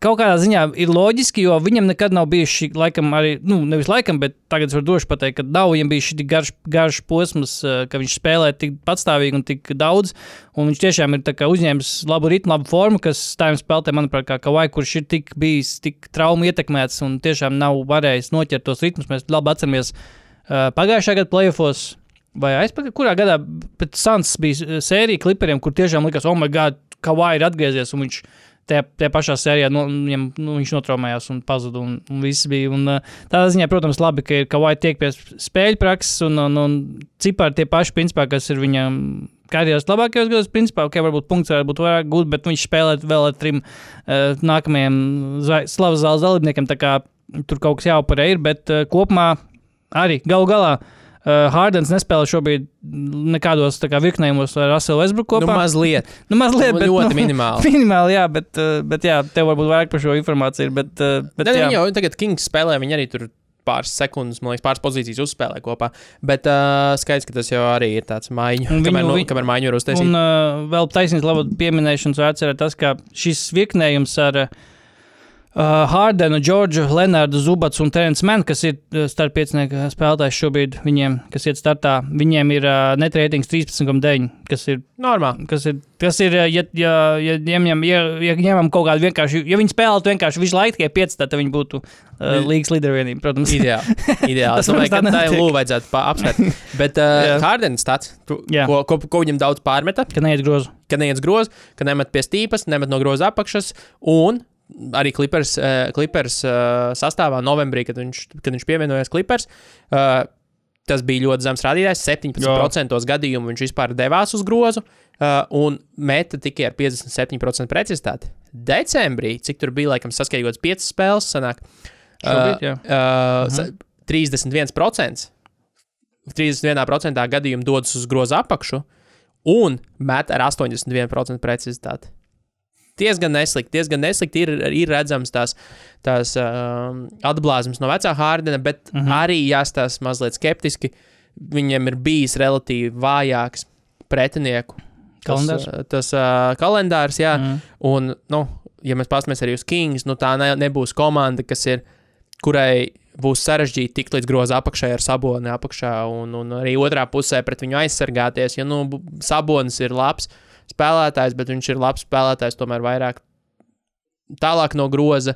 kaut kādā ziņā ir loģiski, jo viņam nekad nav bijis šī, laikam, arī, nu, nevis laikam, bet tagad es varu droši pateikt, ka nav viņam bijis šī garš, garš posms, eh, ka viņš spēlē tik patstāvīgi un tik daudz. Un viņš tiešām ir uzņēmis labu ritmu, labu formu, kas tādiem spēlētājiem, manuprāt, kā Kavai, kurš ir tik bijis, tik traumu ietekmēts un tiešām nav varējis noķert tos ritmus. Mēs labi atceramies uh, pagājušā gada playoffs. vai aizpakaļ, kurā gadā pēc Sans bija eh, sērija klipriem, kur tiešām likās, oh, my God, kā vai ir atgriezies, un viņš tajā, tajā pašā sērijā no, viņam, nu, viņš notraumējās un pazuda. Un, un bija. Un, tādā ziņā, protams, labi, ka Kavai tiek pie spēļu prakses, un, un, un cipari tie paši, principā, kas ir viņam. Karjeras labākajos gados, principā, ok, varbūt punkts varētu būt vairāk gūt, bet viņš spēlē vēl ar trim uh, nākamajiem slavas zāles dalībniekiem. Tā kā tur kaut kas jāoperē ir, bet uh, kopumā arī galu galā. Uh, Hārdens nespēlē šobrīd nekādos kā, virknējumos ar Raselu Nu, kopā. mazliet. Nu, mazliet, bet, ļoti nu, minimāli. minimāli, jā, bet, uh, bet jā, tev varbūt vairāk par šo informāciju. Bet, uh, bet, jā, viņi jau tagad Kings spēlē, viņi arī tur pāris sekundes, man liekas, pāris pozīcijas uzspēlē kopā. Bet uh, skaidrs, ka tas jau arī ir tāds maiņu, Un viņu- kamēr, nu, kamēr maiņu var uztaisīt. Un uh, vēl taisnība, labi pieminēšanas vērts ir tas, ka šis virknējums ar uh, Hārdenu, Džordžu, Lenārdu, Zubats un Terence Mann, kas ir uh, starppiecinieka spēlētājs šobrīd, viņiem, kas iet startā, viņiem ir uh, netreitings 13,9, kas ir Normāli. kas ir, kas ir, ja, ja, ja, ņemam, ja, ja ņemam kaut kādu vienkārši, ja viņi spēlētu vienkārši visu laiku tikai 5, tad viņi būtu uh, līgas līdervienība, protams. Ideāli. Ideāli. Es domāju, ka tā ir lūva vajadzētu apsvērt. Bet uh. Hārdens tāds, ko, ko, ko viņam daudz pārmeta, Ka neiet grozu. ka neiet groz, ka nemet pie stīpas, nemet no groza apakšas. Un arī Clippers, uh, Clippers uh, sastāvā novembrī, kad viņš, kad viņš pievienojās Clippers. Uh, Tas bija ļoti zems rādītājs. 17% gadījumu viņš vispār devās uz grozu uh, un meta tikai ar 57% precizitāti. Decembrī, cik tur bija, laikam, saskaņots 5 spēles, sanāk, Šobrīd, jā. uh, sa- 31%. 31% gadījumu dodas uz groza apakšu un met ar 81% precizitāti. Diezgan neslikti, diezgan neslikti ir, ir redzams tās, tās um, atblāzmas no vecā Hārdena, bet mm. -hmm. arī jāstāsta mazliet skeptiski. Viņam ir bijis relatīvi vājāks pretinieku Kalendārs. Tas, uh, tas uh, kalendārs, jā. Mm. Un, nu, ja mēs paskatāmies arī uz Kings, nu, tā ne, nebūs komanda, kas ir, kurai būs sarežģīti tikt līdz groza apakšai ar saboni apakšā, un, un arī otrā pusē pret viņu aizsargāties. Jo nu, sabonis ir labs spēlētājs, bet viņš ir labs spēlētājs tomēr vairāk tālāk no groza.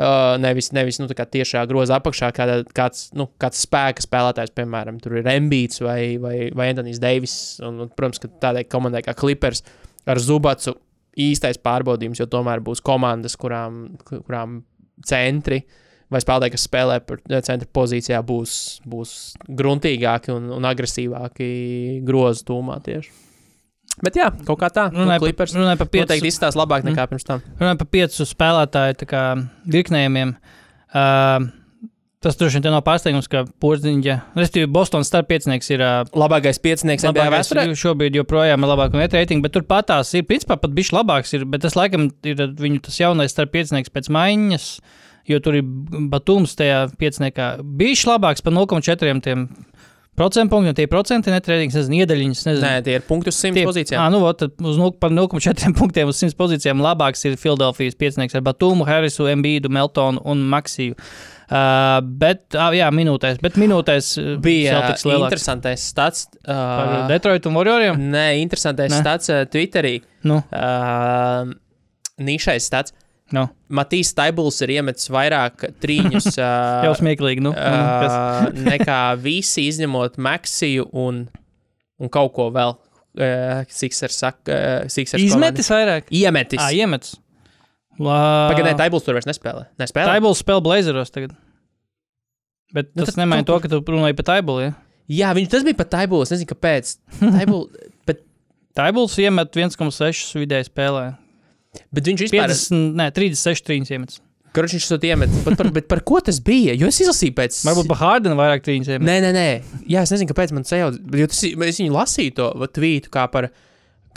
Uh, nevis nevis nu, tiešā groza apakšā, kāda, kāds, nu, kāds spēka spēlētājs, piemēram, tur ir Embīts vai, vai, vai Antonius Deivis. Un, un, protams, ka tādai komandai kā Clippers ar Zubacu īstais pārbaudījums, jo tomēr būs komandas, kurām, kurām centri vai spēlētāji, kas spēlē par centra pozīcijā, būs, būs gruntīgāki un, un agresīvāki grozu tūmā tieši. Bet jā, kaut kā tā. Nu, Runāju Clippers par, runāju noteikti piecu, izstāsta labāk nekā pirms tam. runāju par piecu spēlētāju tā kā, virknējumiem. Uh, tas droši vien nav pārsteigums, ka Porziņģa, respektīvi, Bostonas starppiecinieks ir uh, Labākais piecinieks NBA vēsturē. šobrīd joprojām ir labākais net rating, bet tur patās ir, principā, pat bišķi labāks ir, bet tas laikam ir viņu tas jaunais starppiecinieks pēc maiņas, jo tur ir Batums tajā pieciniekā bišķi labāks par 0,4 tiem procentu punktiem, tie procenti net ratings, nezinu, iedaļiņas, nezinu. Nē, tie ir punkti uz 100 Tie- pozīcijām. Ā, nu, vot, tad uz 0, par 0,4 punktiem uz 100 pozīcijām labāks ir Filadelfijas piecinieks ar Batumu, Harrisu, Embīdu, Meltonu un Maksiju. Uh, bet, uh, jā, minūtēs, bet minūtēs uh, Bija lielāks interesantais stats. par Uh, Detroitu un Warrioriem. nē, interesantais Nē. stats uh, Twitterī. Nu, Uh, Nišais stats. Nu, Matīs Staibuls ir iemetis vairāk trīņus uh, jau smieklīgi. Nu, nu, uh, nekā visi, izņemot Maksiju un, un kaut ko vēl. Uh, Siksers saka, uh, Siksers Izmetis vairāk. komanda. Iemetis. Ā, iemetis. Pagaidām, Staibuls tur vairs nespēlē. Nespēlē. Taibuls spēlē Blazeros tagad. Bet Nu, tas tad nemaina to, ka tu runāji par Taibulu. Ja? Jā, viņš tas bija pat Taibuls. Nezinu, kāpēc. Taibul, bet, Taibuls iemet 1,6 vidēji spēlē. Bet viņš vispār 50, ne, 36 trīņas iemet. Kurš viņš to iemet? Bet par, bet par ko tas bija? Jo es izlasīju pēc. Varbūt par Hārdenu vairāk trīņas iemet. Nē, nē, nē. Jā, es nezinu, kāpēc man sajauc. Jo tas, es viņu lasīju to tvītu kā par,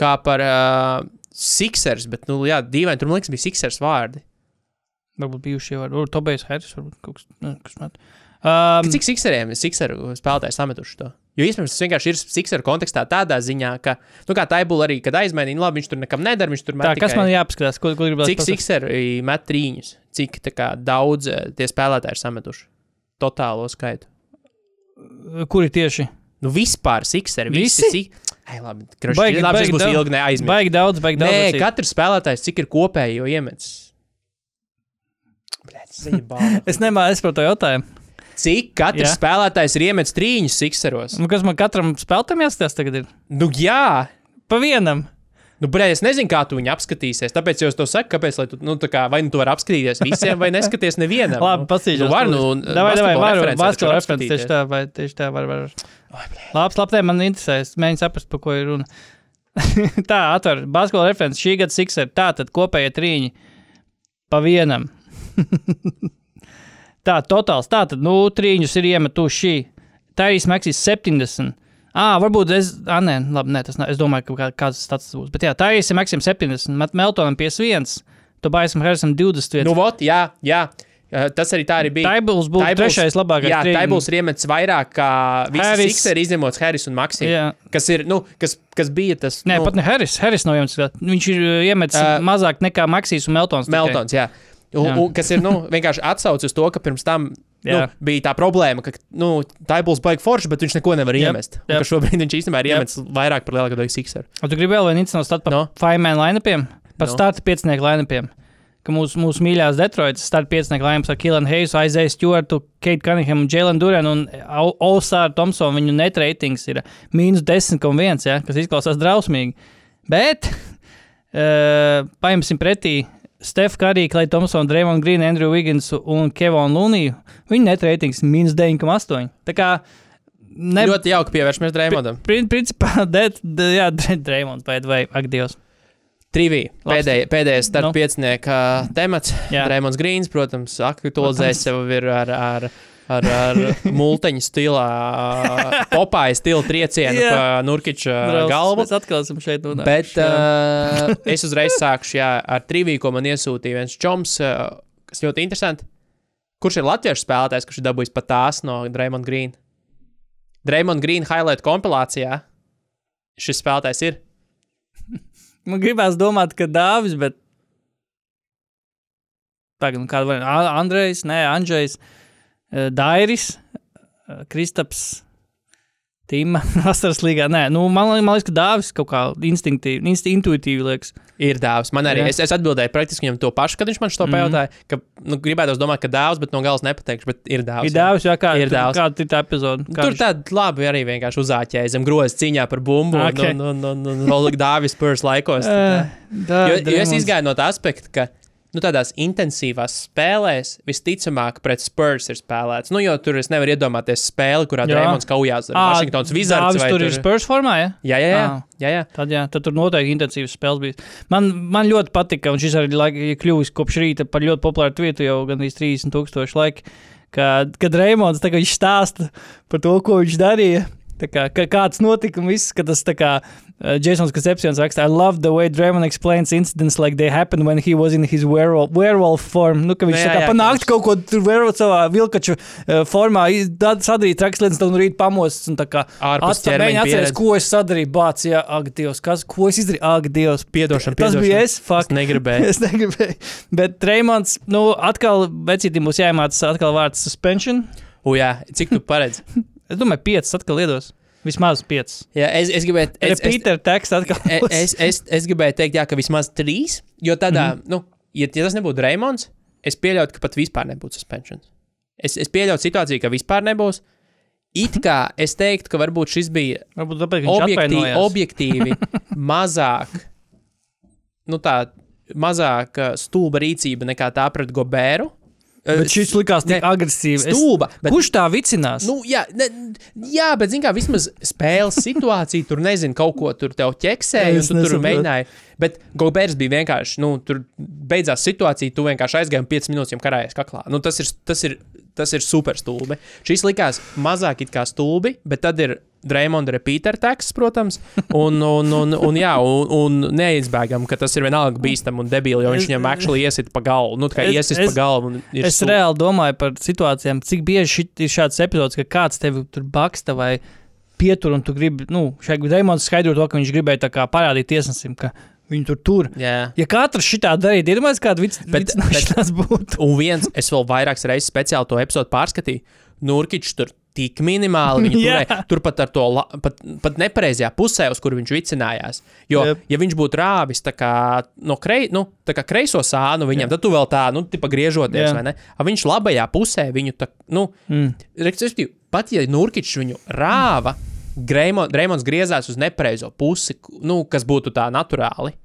kā par uh, Sixers, bet, nu, jā, dīvaini, tur man liekas, bija Sixers vārdi. Varbūt bijušie vārdi. Varbūt Tobijs Harris. Varbūt kaut kas, ne, kas met. Um, Cik Sixeriem Sixeru spēlētāji sametuši to? Jo iespējams, tas vienkārši ir Sixeru kontekstā tādā ziņā, ka, nu, kā Taibula arī, kad aizmainīja, nu, labi, viņš tur nekam nedara, viņš tur met tā, kas tikai- man jāpaskatās? Ko, ko gribētu Cik Sixeri met trīņus? Cik tā kā, daudz eh, tie spēlētāji ir sametuši? Totālo skaitu. Kuri tieši? Nu, vispār Sixeri. Visi? Visi? Ai, labi, kraši, Baigi- labi baigi būs daudz. ilgi neaizmirst. Baigi daudz, baigi daudz. Nē, katrs spēlētājs, cik ir kopēji jau iemetis. Balva. Es nemāku, es par to jautājumu. Cik katrs Jā. spēlētājs ir iemetis trīņus Sixeros. Nu, kas man katram spēlētam jāskatās tagad? Ir? Nu, jā, Pa vienam. Nu, brē, es nezinu, kā tu viņu apskatīsies. Tāpēc es to saku, kāpēc, lai tu, nu, tā kā, vai nu tu vari apskatīties visiem, vai neskaties nevienam. Labi, paskatīšos. Nu, var, nu, Davai, davai, varu. Basketbola var referents tieši tā, vai tieši tā var, var. Labi, labi, man interesē, es mēģinu saprast, par ko ir runa. tā, atver, basketbola referents šī gada Sixer, tā tad kopējie trīņi pa vienam. tā, totāls, tā tad, nu, trīņus ir iemetuši. Tā ir Maksīs 70. Ah, varbūt es, ah, nē, labi, nē, tas nav. Es domāju, ka kā, kāds tas būs. Bet jā, tā ir Maksim 70, Mat Meltonam 51, Tobajam Harrisam 21. Nu, vot, jā, jā. Tas arī tā arī bija. Taibls būtu Taibls- trešais labākais. Jā. Taibls ir iemetis vairāk kā visi. Sixeri, izņemot Harris un Maksiju. Jā. Kas ir, nu, kas, kas bija tas, Nē, nu, pat ne Harris. Harris nav jums. Viņš ir iemetis uh, mazāk nekā Maksīs un Meltons. tikai. Meltons, jā. Un, un, kas ir, nu, vienkārši atsaucis uz to, ka pirms tam nu, bija tā problēma, ka, nu, Taibls baigi forši, bet viņš neko nevar iemest. Jep. ka šobrīd viņš īstenībā ir iemetis vairāk par lielāko daļu Sixeru. Un tu gribi vēl vienu incidents stāt par No. five-man lineupiem, par No. starta piecinieku lineupiem. Mūsu, mūsu mīļākās Detroitas starta piecinieku lineups ar Kilanu Heisu, Aizēju Stewartu, Keitu Cunningham un Jēlenu Durenu un Olsāru Thompsonu. Viņu net ratings ir mīnus 10,1, ja, kas izklausās drausmīgi. Bet uh, paņemsim pretī Stefu Karī, Klai Thompsonu, Dreamonu Grīnu, Andrew Wigginsu un Kevonu Luniju. Viņu net ratings ir mīnus 9,8. Tā kā ne, Ļoti jauki pievēršamies Dreimondam. Prin- Principā, det, de, jā, Dreamons vai, vai. Trivī, Labs. pēdējais, pēdējais starp Nu. no. piecinieka temats. Jā. Dreimons Grīns, protams, aktualizēs sev ar, ar, ar, ar multiņu stilā, popāja stila triecienu Jā. pa Nurkiča Draugs, galvu. Mēs atkal esam šeit. nonākuši, Bet jā. uh, es uzreiz sākušu jā, ar triviju, ko man iesūtīja viens čoms, uh, kas ļoti interesanti. Kurš ir latviešu spēlētājs, kurš ir dabūjis pat tās no Dreamond Green? Dreamond Green highlight kompilācijā šis spēlētājs ir. Man gribās domāt, ka Dāvis, bet. Tagad, nu, kāda būt Andrejs, nē, Andrzejs, eh, Dairis, eh, Kristaps. Tīma, Asaras līgā. Nē, nu, man, man liekas, ka Dāvis kaut kā instinktīvi, insti, intuitīvi liekas. Ir dāvs. Man arī Jā. es, es atbildēju praktiski viņam to pašu, kad viņš man šo Mhm. pajautāja. Ka, nu, gribētu domāt, ka dāvs, bet no galas nepateikšu, bet ir dāvs. Ir Dāvis, jā, kā Ir dāvs. Kāda ir tā epizode? Kā Tur viņš- tāda labi arī vienkārši uzāķēja zem groza cīņā par bumbu Ok. un, un, un, un, un Rolika Dāvis Purs laikos. Eh, tā, Jo, jo es izgāju no tā aspekta, ka nu, tādās intensīvās spēlēs visticamāk pret Spurs ir spēlēts. Nu, jo tur es nevaru iedomāties spēli, kurā. Dreamlands kaujās ar Washingtons Wizards. Dāvis vai tur ir Spurs formā, ja? Jā, jā, jā. Ā. jā, jā. Tad, jā, tad tur noteikti intensīvas spēles bija. Man, man ļoti patika, un šis arī laik, ir kļuvis kopš rīta par ļoti populāru tvītu jau gandrīz 30,000 laika. Kad, kad viņš stāsta par to, ko viņš darīja. Kā, ka, kāds notika un viss, ka tas tā kā uh, Jasons Concepcions raksta, I love the way Draymond explains incidents like they happened when he was in his werewolf, werewolf form. Nu, ka viņš Jā, tā kā jā, panākt ka kaut ko tur werewolf savā vilkaču uh, formā, tad sadarīt traks lietas, tad no rīta pamostas un tā kā Ārpus Atstā, ķermeņa mēģini atcerēties, pieredze. ko es sadarīju. Bāc, jā, ak, Dievs, kas, ko es izdarīju? Ak, Dievs. Piedošana, Tas piedošana. bija es, fuck. Es negribēju. Es negribēju. Bet Reimons, nu, atkal vecītim būs jāiemācās atkal vārds suspension. U, jā, cik tu paredzi? Es domāju, piecas atkal iedos. Vismaz piecas. Jā, es, es gribēju. Es, es, Repeater teksts atkal. E- būs. es, es, es gribēju teikt, jā, ka vismaz trīs. Jo tādā, mm -hmm. nu, ja, ja tas nebūtu Raimons, es pieļautu, ka pat vispār nebūtu suspension. Es, es pieļautu situāciju, ka vispār nebūs. It kā es teiktu, ka varbūt šis bija Varbūt tāpēc, ka objektīvi, objektīvi mazāk, nu tā, mazāk stulba rīcība nekā tā pret Gobēru. Bet šis likās tik agresīvs. Es- Stulba. Bet, Kurš tā vicinās? Nu, jā, ne, jā, bet, zināmā mērā, vismaz spēles situācija tur nezinu, kaut ko tur tev ķeksēja, un tu tur nesaprotu. mēģināji. Bet Gobērs bija vienkārši, nu, tur beidzās situācija, tu vienkārši aizgāji un 5 minūtes viņam karājies kaklā. Nu, tas, ir, tas, ir, tas ir super stulbi. Šis likās mazāk it kā stulbi, bet tad ir Dreymonda repeater teksts, protams, un, un, un, un, jā, un, un neizbēgam, ka tas ir vienalga bīstam un debīli, jo viņš viņam actually iesit pa galvu. Nu, kā Es- iesit es- pa galvu. Es stulbi. reāli domāju par situācijām, cik bieži ir šāds epizodes, ka kāds tevi tur baksta vai pietur, un tu gribi, nu, šeit Reimons skaidro to, ka viņš gribēja tā kā parādīt tiesnesim, ka viņi tur tur. Jā. Ja katrs šitā darītu, iedomājieties, kāda Bet- vicināšanās būtu. Un viens, es vēl vairākas reizes speciāli to epizodu pārskatīju. Nurkičs tur tik minimāli. Viņi Jā. turēja turpat ar to, la, pat, pat nepareizajā pusē, uz kuru viņš vicinājās. Jo, yep. ja viņš būtu rāvis kā, no krei, nu, kā kreiso sānu viņam, tad tu vēl tā, nu, tipa griežoties, Jā. vai ne? A viņš labajā pusē viņu, tā, nu, Mm. respektīvi, pat ja Nurkičs viņu rāva, Dreimons griezās uz nepareizo pusi, nu, kas būtu tā naturāli.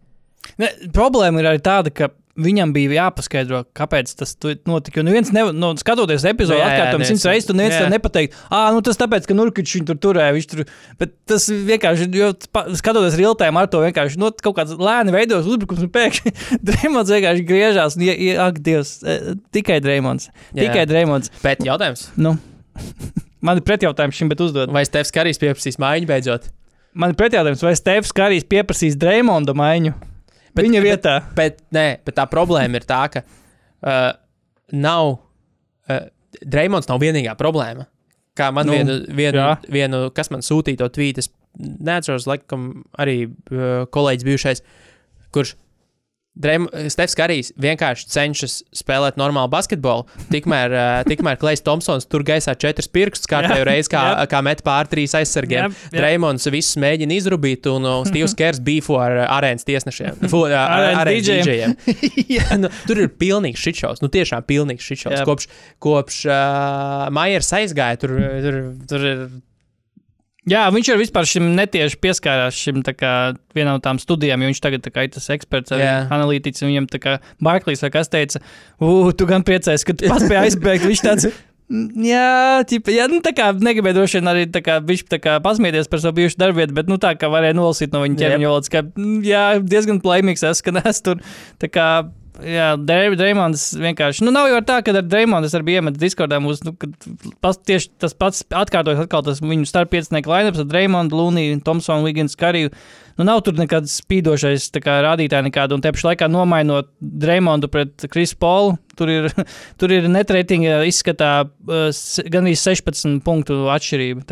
Ne, problēma ir arī tāda, ka viņam bija jāpaskaidro, kāpēc tas notika. Jo neviens, nev, nu, skatoties epizodi, atkārtojam simts reizes, tu neviens tev nepateikt, ah, nu tas tāpēc, ka Nurkičs viņu tur turēja. Viņš tur, bet tas vienkārši, jo skatoties realitātē, ar to vienkārši nu, kaut kāds lēni veidos uzbrukums un pēkšņi Dreimons vienkārši griežās. Un, ja, ja, ak, Dievs, eh, tikai Dreimons. Tikai Dreimons. Bet jautājums, Nu, man ir pretjautājums šim, bet uzdod. vai Stefs Karijs pieprasīs mājiņu beidzot? Man ir pretjautājums, vai Stefs Kārijs pieprasīs Dreimonda maiņu Bet- viņa bet- vietā. Bet, nē, bet tā problēma ir tā, ka uh, nav. Uh, Dreimons nav vienīgā problēma. Kā man Nu, nu, vienu, vienu, jā. vienu, kas man sūtīja to tvītu, es neatceros, laikam, arī uh, kolēģis bijušais, kurš Stefs Karijs vienkārši cenšas spēlēt normālu basketbolu. Tikmēr, uh, tikmēr Klais Thompsons tur gaisā četras pirkstus kārtējo reizi, kā, jā. kā met pār trīs aizsargiem. Dreimons visus mēģina izrubīt, un uh, Steve's Kers bīfo ar arēnas tiesnešiem. Ar Arēnas dīdžejiem. nu, tur ir pilnīgs šitšaus. Nu, tiešām pilnīgs šitšaus. Kopš, kopš uh, Maijers aizgāja, tur, tur, tur ir. Jā, viņš arī vispār šim netieši pieskārās šim kā, vienam no tām studijām, jo viņš tagad kā, ir tas eksperts, Jā. analītiķis. Viņam tā kā Barklīs vai kas teica, tu gan priecājies, ka tu paspēji aizbēgt. Viņš tāds. "Mm, Jā, ķipa, jā, nu tā kā negribēju droši vien arī tā kā, viņš tā kā pasmieties par savu bijušu darbvietu, bet nu tā kā varēja nolasīt no viņa ķermeņa valodas, ka jā, diezgan plaimīgs esmu, ka es tur tā kā. Jā, Dreimons vienkārši. Nu, nav jau tā, ka ar Dreimonu es arī iemetu Discordā. Mūs, nu, pas, tieši tas pats atkārtojas atkal tas viņu starppiecinieku lineups ar Dreimonu, Luniju, Thompsonu, Vigins, Kariju. Nu, nav tur nekāds spīdošais kā, rādītāji nekādu, un pašā laikā nomainot Dreimondu pret Krisu Polu. Tur ir, tur ir netreitinga izskatā s- gandrīz 16 punktu atšķirība.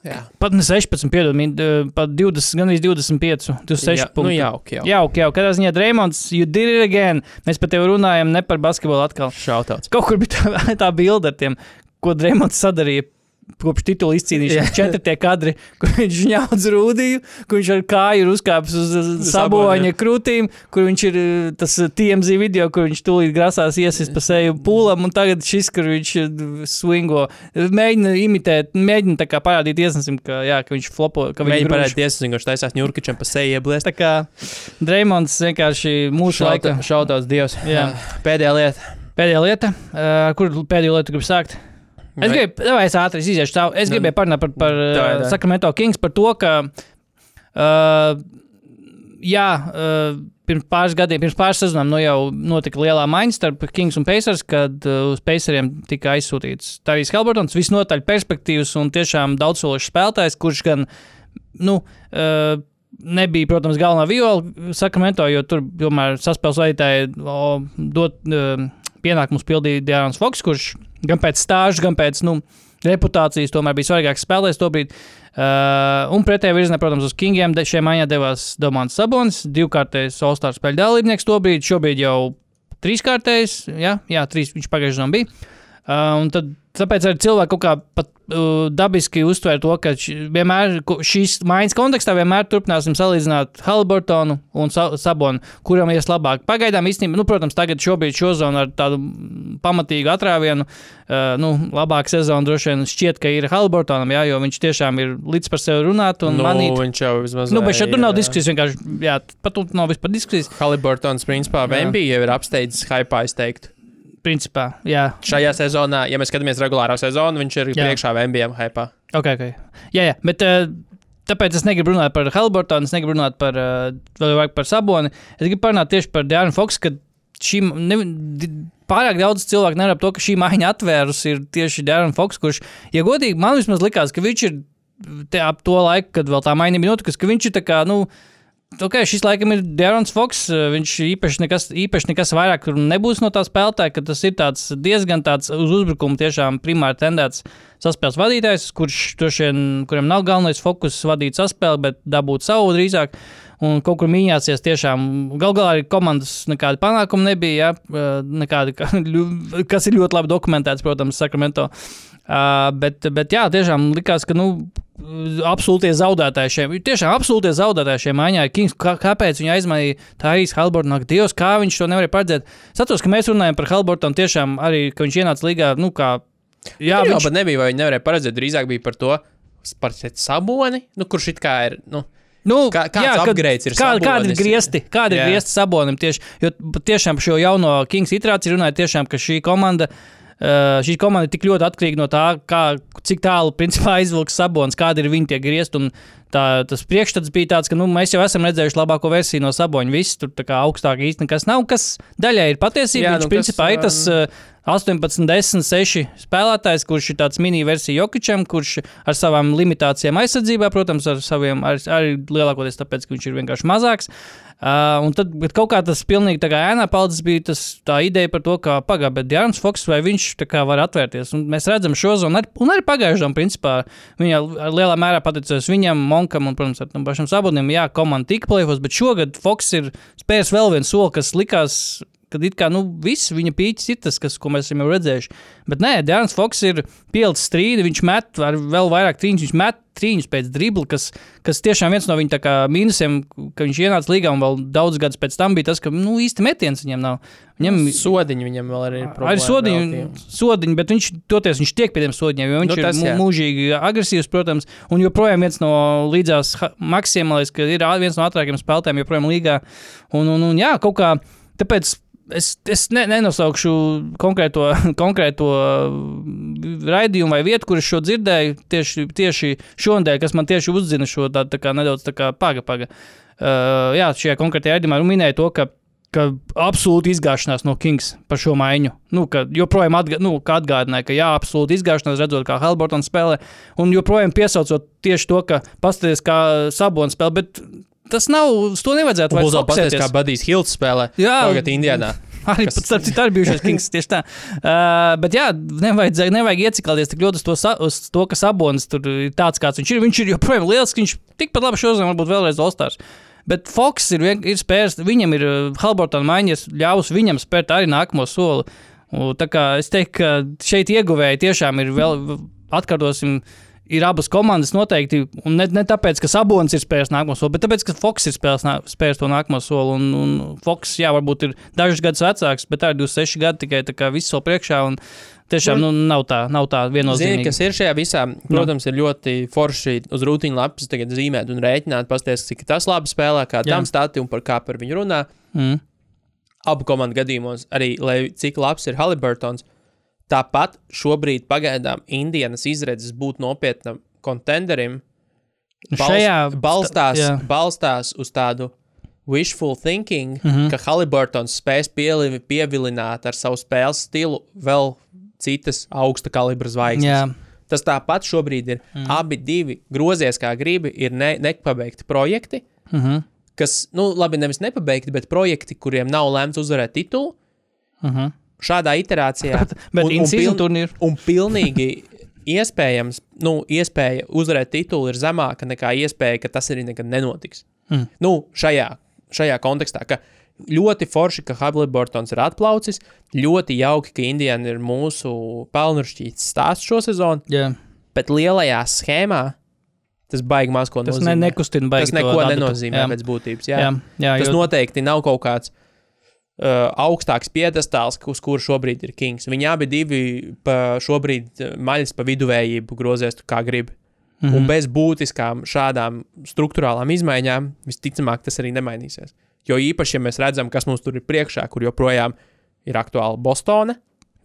Jā, pat ne 16, piedod, uh, pat 20, gandrīz 25, 26 jā, punktu. nu, jauki, jau. Jā, ok, jau kādā ziņā Dreimons, you did it again. Mēs par tevi runājam ne par basketbolu atkal. Šautauts. Kaut kur bija tā, tā bilde ar tiem, ko Dreimons sadarīja. Kopš titula izcīnīšanas četri tie kadri, kur viņš ņauc rūdīju, kur viņš ar kāju ir uzkāpis uz saboņa krūtīm, kur viņš ir eh, tas eh, TMZ video, kur viņš tūlīt grasās iesist pa seju pūlam, un tagad šis, kur viņš eh, swingo, mēģina imitēt, mēģina tā kā parādīt iesnesim, ka, jā, ka viņš flopo, ka viņš grūž. parādīt tiesas, viņš taisās Ņurkičam pa seju ieblēst. Tā kā Dreimons vienkārši mūsu laika. Šautauts Dievs. Jā. Pēdējā lieta. Pēdējā lieta, uh, kur pēdējo lietu gribu sākt? Es gribēju, vai es ātri iziešu cauri. Es Nu, gribēju parunāt par, par davai, uh, davai. Sacramento Kings, par to, ka, uh, jā, uh, pirms pāris gadiem, pirms pāris sezonām, nu jau notika lielā maiņa starp Kings un Pacers, kad uh, uz Paceriem tika aizsūtīts Tarijs Helbertons, visnotaļ perspektīvs un tiešām daudzsološs spēlētājs, kurš gan, nu, uh, nebija, protams, galvenā viola Sacramento, jo tur tomēr saspēles vadītāji dot uh, pienākumus pildīja Dārns Foks, kurš gan pēc stāža, gan pēc nu, reputācijas tomēr bija svarīgāks spēlētājs tobrīd. Uh, un pretējā virzienā, protams, uz Kingiem šiem mājā devās Domāns Sabonis, divkārtais All-Star spēļu dalībnieks tobrīd, šobrīd jau trīskārtais, jā, jā trīs viņš pagājušajā gadā bija. Uh, un tad, tāpēc arī cilvēki kaut kā pat uh, dabiski uztver to, ka ši, vienmēr šīs maiņas kontekstā vienmēr turpināsim salīdzināt Haliburtonu un Sa Sabonu, kuram ies labāk. Pagaidām īstenībā, nu, protams, tagad šobrīd šo zonu ar tādu pamatīgu atrāvienu, uh, nu, labāku sezonu droši vien šķiet, ka ir Haliburtonam, jā, jo viņš tiešām ir līdz par sevi runāt un nu, manīt. viņš jau vismaz. Nu, bet šeit tur nav diskusijas vienkārši, jā, pat tur nav vispār diskusijas. Haliburtons, principā. VMB jau ir apsteidzis hypā, es teiktu. Principā, jā, Šajā sezonā, ja mēs skatāmies regulāro sezonu, viņš ir Jā. priekšā VMB hypā. Ok, ok. Jā, jā, bet uh, tāpēc es negribu runāt par Haliburtonu, es negribu runāt par, uh, vairāk par Saboni. Es gribu parunāt tieši par Dārnu Foksu, ka šī ne, pārāk daudz cilvēku nevar to, ka šī maiņa atvērus ir tieši Dārns Foks, kurš, ja godīgi, man vismaz likās, ka viņš ir te ap to laiku, kad vēl tā maiņa bija notikusi, ka viņš ir tā kā, nu, Okay, šis laikam ir Dārns Foks. Viņš īpaši nekas, īpaši nekas vairāk nebūs no tā spēlētāja, ka tas ir tāds diezgan tāds uz uzbrukumu tiešām primāri tendēts saspēles vadītājs, kurš droši vien, kuram nav galvenais fokus vadīt saspēli, bet dabūt savu drīzāk. Un kaut kur mīnījāsies tiešām. Galu galā arī komandas nekāda panākuma nebija. Ja? Ka- ļu- kas ir ļoti labi dokumentēts, protams, Sakramento. Uh, bet, bet jā, tiešām likās, ka nu, absolūtie zaudētāji šiem, tiešām absolūtie zaudētāji šiem maiņā ir Kings. Kā, kāpēc viņi aizmainīja Tārijas Halbornu? Ak, Dievs, kā viņš to nevarēja paredzēt? Satos, ka mēs runājam par Halbornu tiešām arī, ka viņš ienāca līgā, nu kā. Jā, Jā, viņš, viņš... bet nebija, vai viņi nevarēja paredzēt. Drīzāk bija par to, par saboni, nu, kurš it kā ir. Nu, Nu, Kā- kāds kad- upgrades ir kā, kādi ir griezti? Kādi ir Jā. griezti sabonim? Tieši, jo tiešām par šo jauno Kings iterāciju runāja tiešām, ka šī komanda. Uh, šī komanda ir tik ļoti atkarīga no tā, kā, cik tālu principā, aizvilks sabonis, kādi ir viņa tie griezti. un Tā, tas priekšstats bija tāds, ka nu, mēs jau esam redzējuši labāko versiju no saboņa. Viss tur augstāk īsti nekas nav, kas daļai ir patiesība. Jā, Viņš nu, principā kas, ir tas uh, 18, 10, 6 spēlētājs, kurš ir tāds mini-versija Jokičam, kurš ar savām limitācijām aizsardzībā, protams, ar saviem ar, arī lielākoties tāpēc, ka viņš ir vienkārši mazāks. Uh, un tad kaut kā tas pilnīgi tā kā ēnā paldies bija tas, tā ideja par to, ka pagaidi, bet Jārns Foks vai viņš tā kā var atvērties. Un mēs redzam šo zonu, arī, un arī pagājušajam, principā, viņa lielā mērā pateicoties viņam, Monkam un, protams, ar tam pašam Sabonim, jā, komanda tika plēfos, bet šogad Foks ir spērs vēl vienu soli, kas likās kad it kā nu, viss viņa pīķis ir tas, kas, ko mēs esam jau redzējuši. Bet nē, Dārns Foks ir pielicis strīdu, viņš met ar vēl vairāk trīņus, viņš met trīņus pēc dribla, kas, kas tiešām viens no viņa kā mīnusiem, ka viņš ienāca līgā un vēl daudz gadus pēc tam bija tas, ka nu, īsti metiens viņam nav. Viņam Sodiņi viņam vēl arī ir. Arī problēma sodiņi, relatīvi. sodiņi, bet viņš toties viņš tiek pie tiem sodiņiem, jo viņš Nu, nu, tas ir jā. mū- mūžīgi agresīvs, protams, un joprojām viens no līdzās liekas, ka ir viens no ātrākajiem spēlētājiem joprojām līgā. Un, un, un jā, kaut kā tāpēc. Es, es ne, nenosaukšu konkrēto, konkrēto raidījumu vai vietu, kur es šo dzirdēju tieši, tieši šonadēļ, kas man tieši uzzina šo tādu tā kā nedaudz tā kā paga, paga. Uh, jā, šajā konkrētajā raidījumā minēja to, ka ka absolūti izgāšanās no Kings par šo maiņu. Nu, ka joprojām atga, nu, ka atgādināja, ka jā, absolūti izgāšanās, redzot, kā Helbortons spēlē, un joprojām piesaucot tieši to, ka paskatieties, kā Sabonis spēlē, tas nav, uz to nevajadzētu Un vairs Būs vēl paties, kā. Badijs Hilts spēlē. Jā. tagad Indijānā. Arī pats, starp citu, arī bijušais Kings tieši tā. Uh, bet jā, nevajag, nevajag ieciklēties tik ļoti uz to, uz to, ka Sabonis tur ir tāds, kāds viņš ir. Viņš ir joprojām liels, viņš tikpat labi šodien varbūt vēlreiz Olstars. Bet Foks ir, vien- ir spērs, viņam ir Halbortona maiņas, ļaus viņam spērt arī nākamo soli. Un, tā kā es teiktu, ka šeit ieguvēji tiešām ir vēl, atkārtosim, ir abas komandas noteikti. Un ne, ne tāpēc, ka Sabonis ir spērs nākamo soli, bet tāpēc, ka Foks ir spērs, nā- spērs to nākamo soli. Un, un Foks, jā, varbūt ir dažus gadus vecāks, bet tā ir 26 gadi tikai tā kā viss vēl priekšā. Un, Tiešām nu, nav tā, nav tā Zini, viennozīmīga. kas ir šajā visā? Protams, ir ļoti forši uz rutīna lapas tagad zīmēt un rēķināt, pasties, cik tas labi spēlē, kā tam stati un par kā par viņu runā. Mm. Abu komandu gadījumos arī, lai cik labs ir Haliburtons, tāpat šobrīd pagaidām Indijas izredzes būt nopietnam kontenderim balst, Šajā balstās, jā. balstās uz tādu wishful thinking, mm Mhm. -hmm. ka Haliburtons spēs pielivi, pievilināt ar savu spēles stilu vēl citas augsta kalibra zvaigznes. Jā, Tas tāpat šobrīd ir. Mm. Abi divi grozies kā gribi, ir ne, nepabeigti projekti, mm -hmm. kas, nu, labi, nevis nepabeigti, bet projekti, kuriem nav lemts uzvarēt titulu. Mm -hmm. Šādā iterācijā. bet un, un, piln, turnīru? un pilnīgi iespējams, nu, iespēja uzvarēt titulu ir zemāka nekā iespēja, ka tas arī nekad nenotiks. Mm. Nu, šajā, šajā kontekstā, ka ļoti forši, ka Habiliburtons ir atplaucis, ļoti jauki, ka Indijana ir mūsu pelnušķīts stāsts šo sezonu, Jā. bet lielajā schēmā tas baigi maz ko Tas ne, nozīmē. nekustina baigi. tas neko nenozīmē Jā. pēc būtības. Jā. Jā, jā, Tas jo- noteikti nav kaut kāds uh, augstāks piedestāls, uz kura šobrīd ir Kings. Viņi abi divi pa šobrīd uh, maļas pa viduvējību grozies kā grib. Mm Mhm. -hmm. Un bez būtiskām šādām struktūrālām izmaiņām, visticamāk, tas arī nemainīsies. Jo īpaši, ja mēs redzam, kas mums tur ir priekšā, kur joprojām ir aktuāla Bostona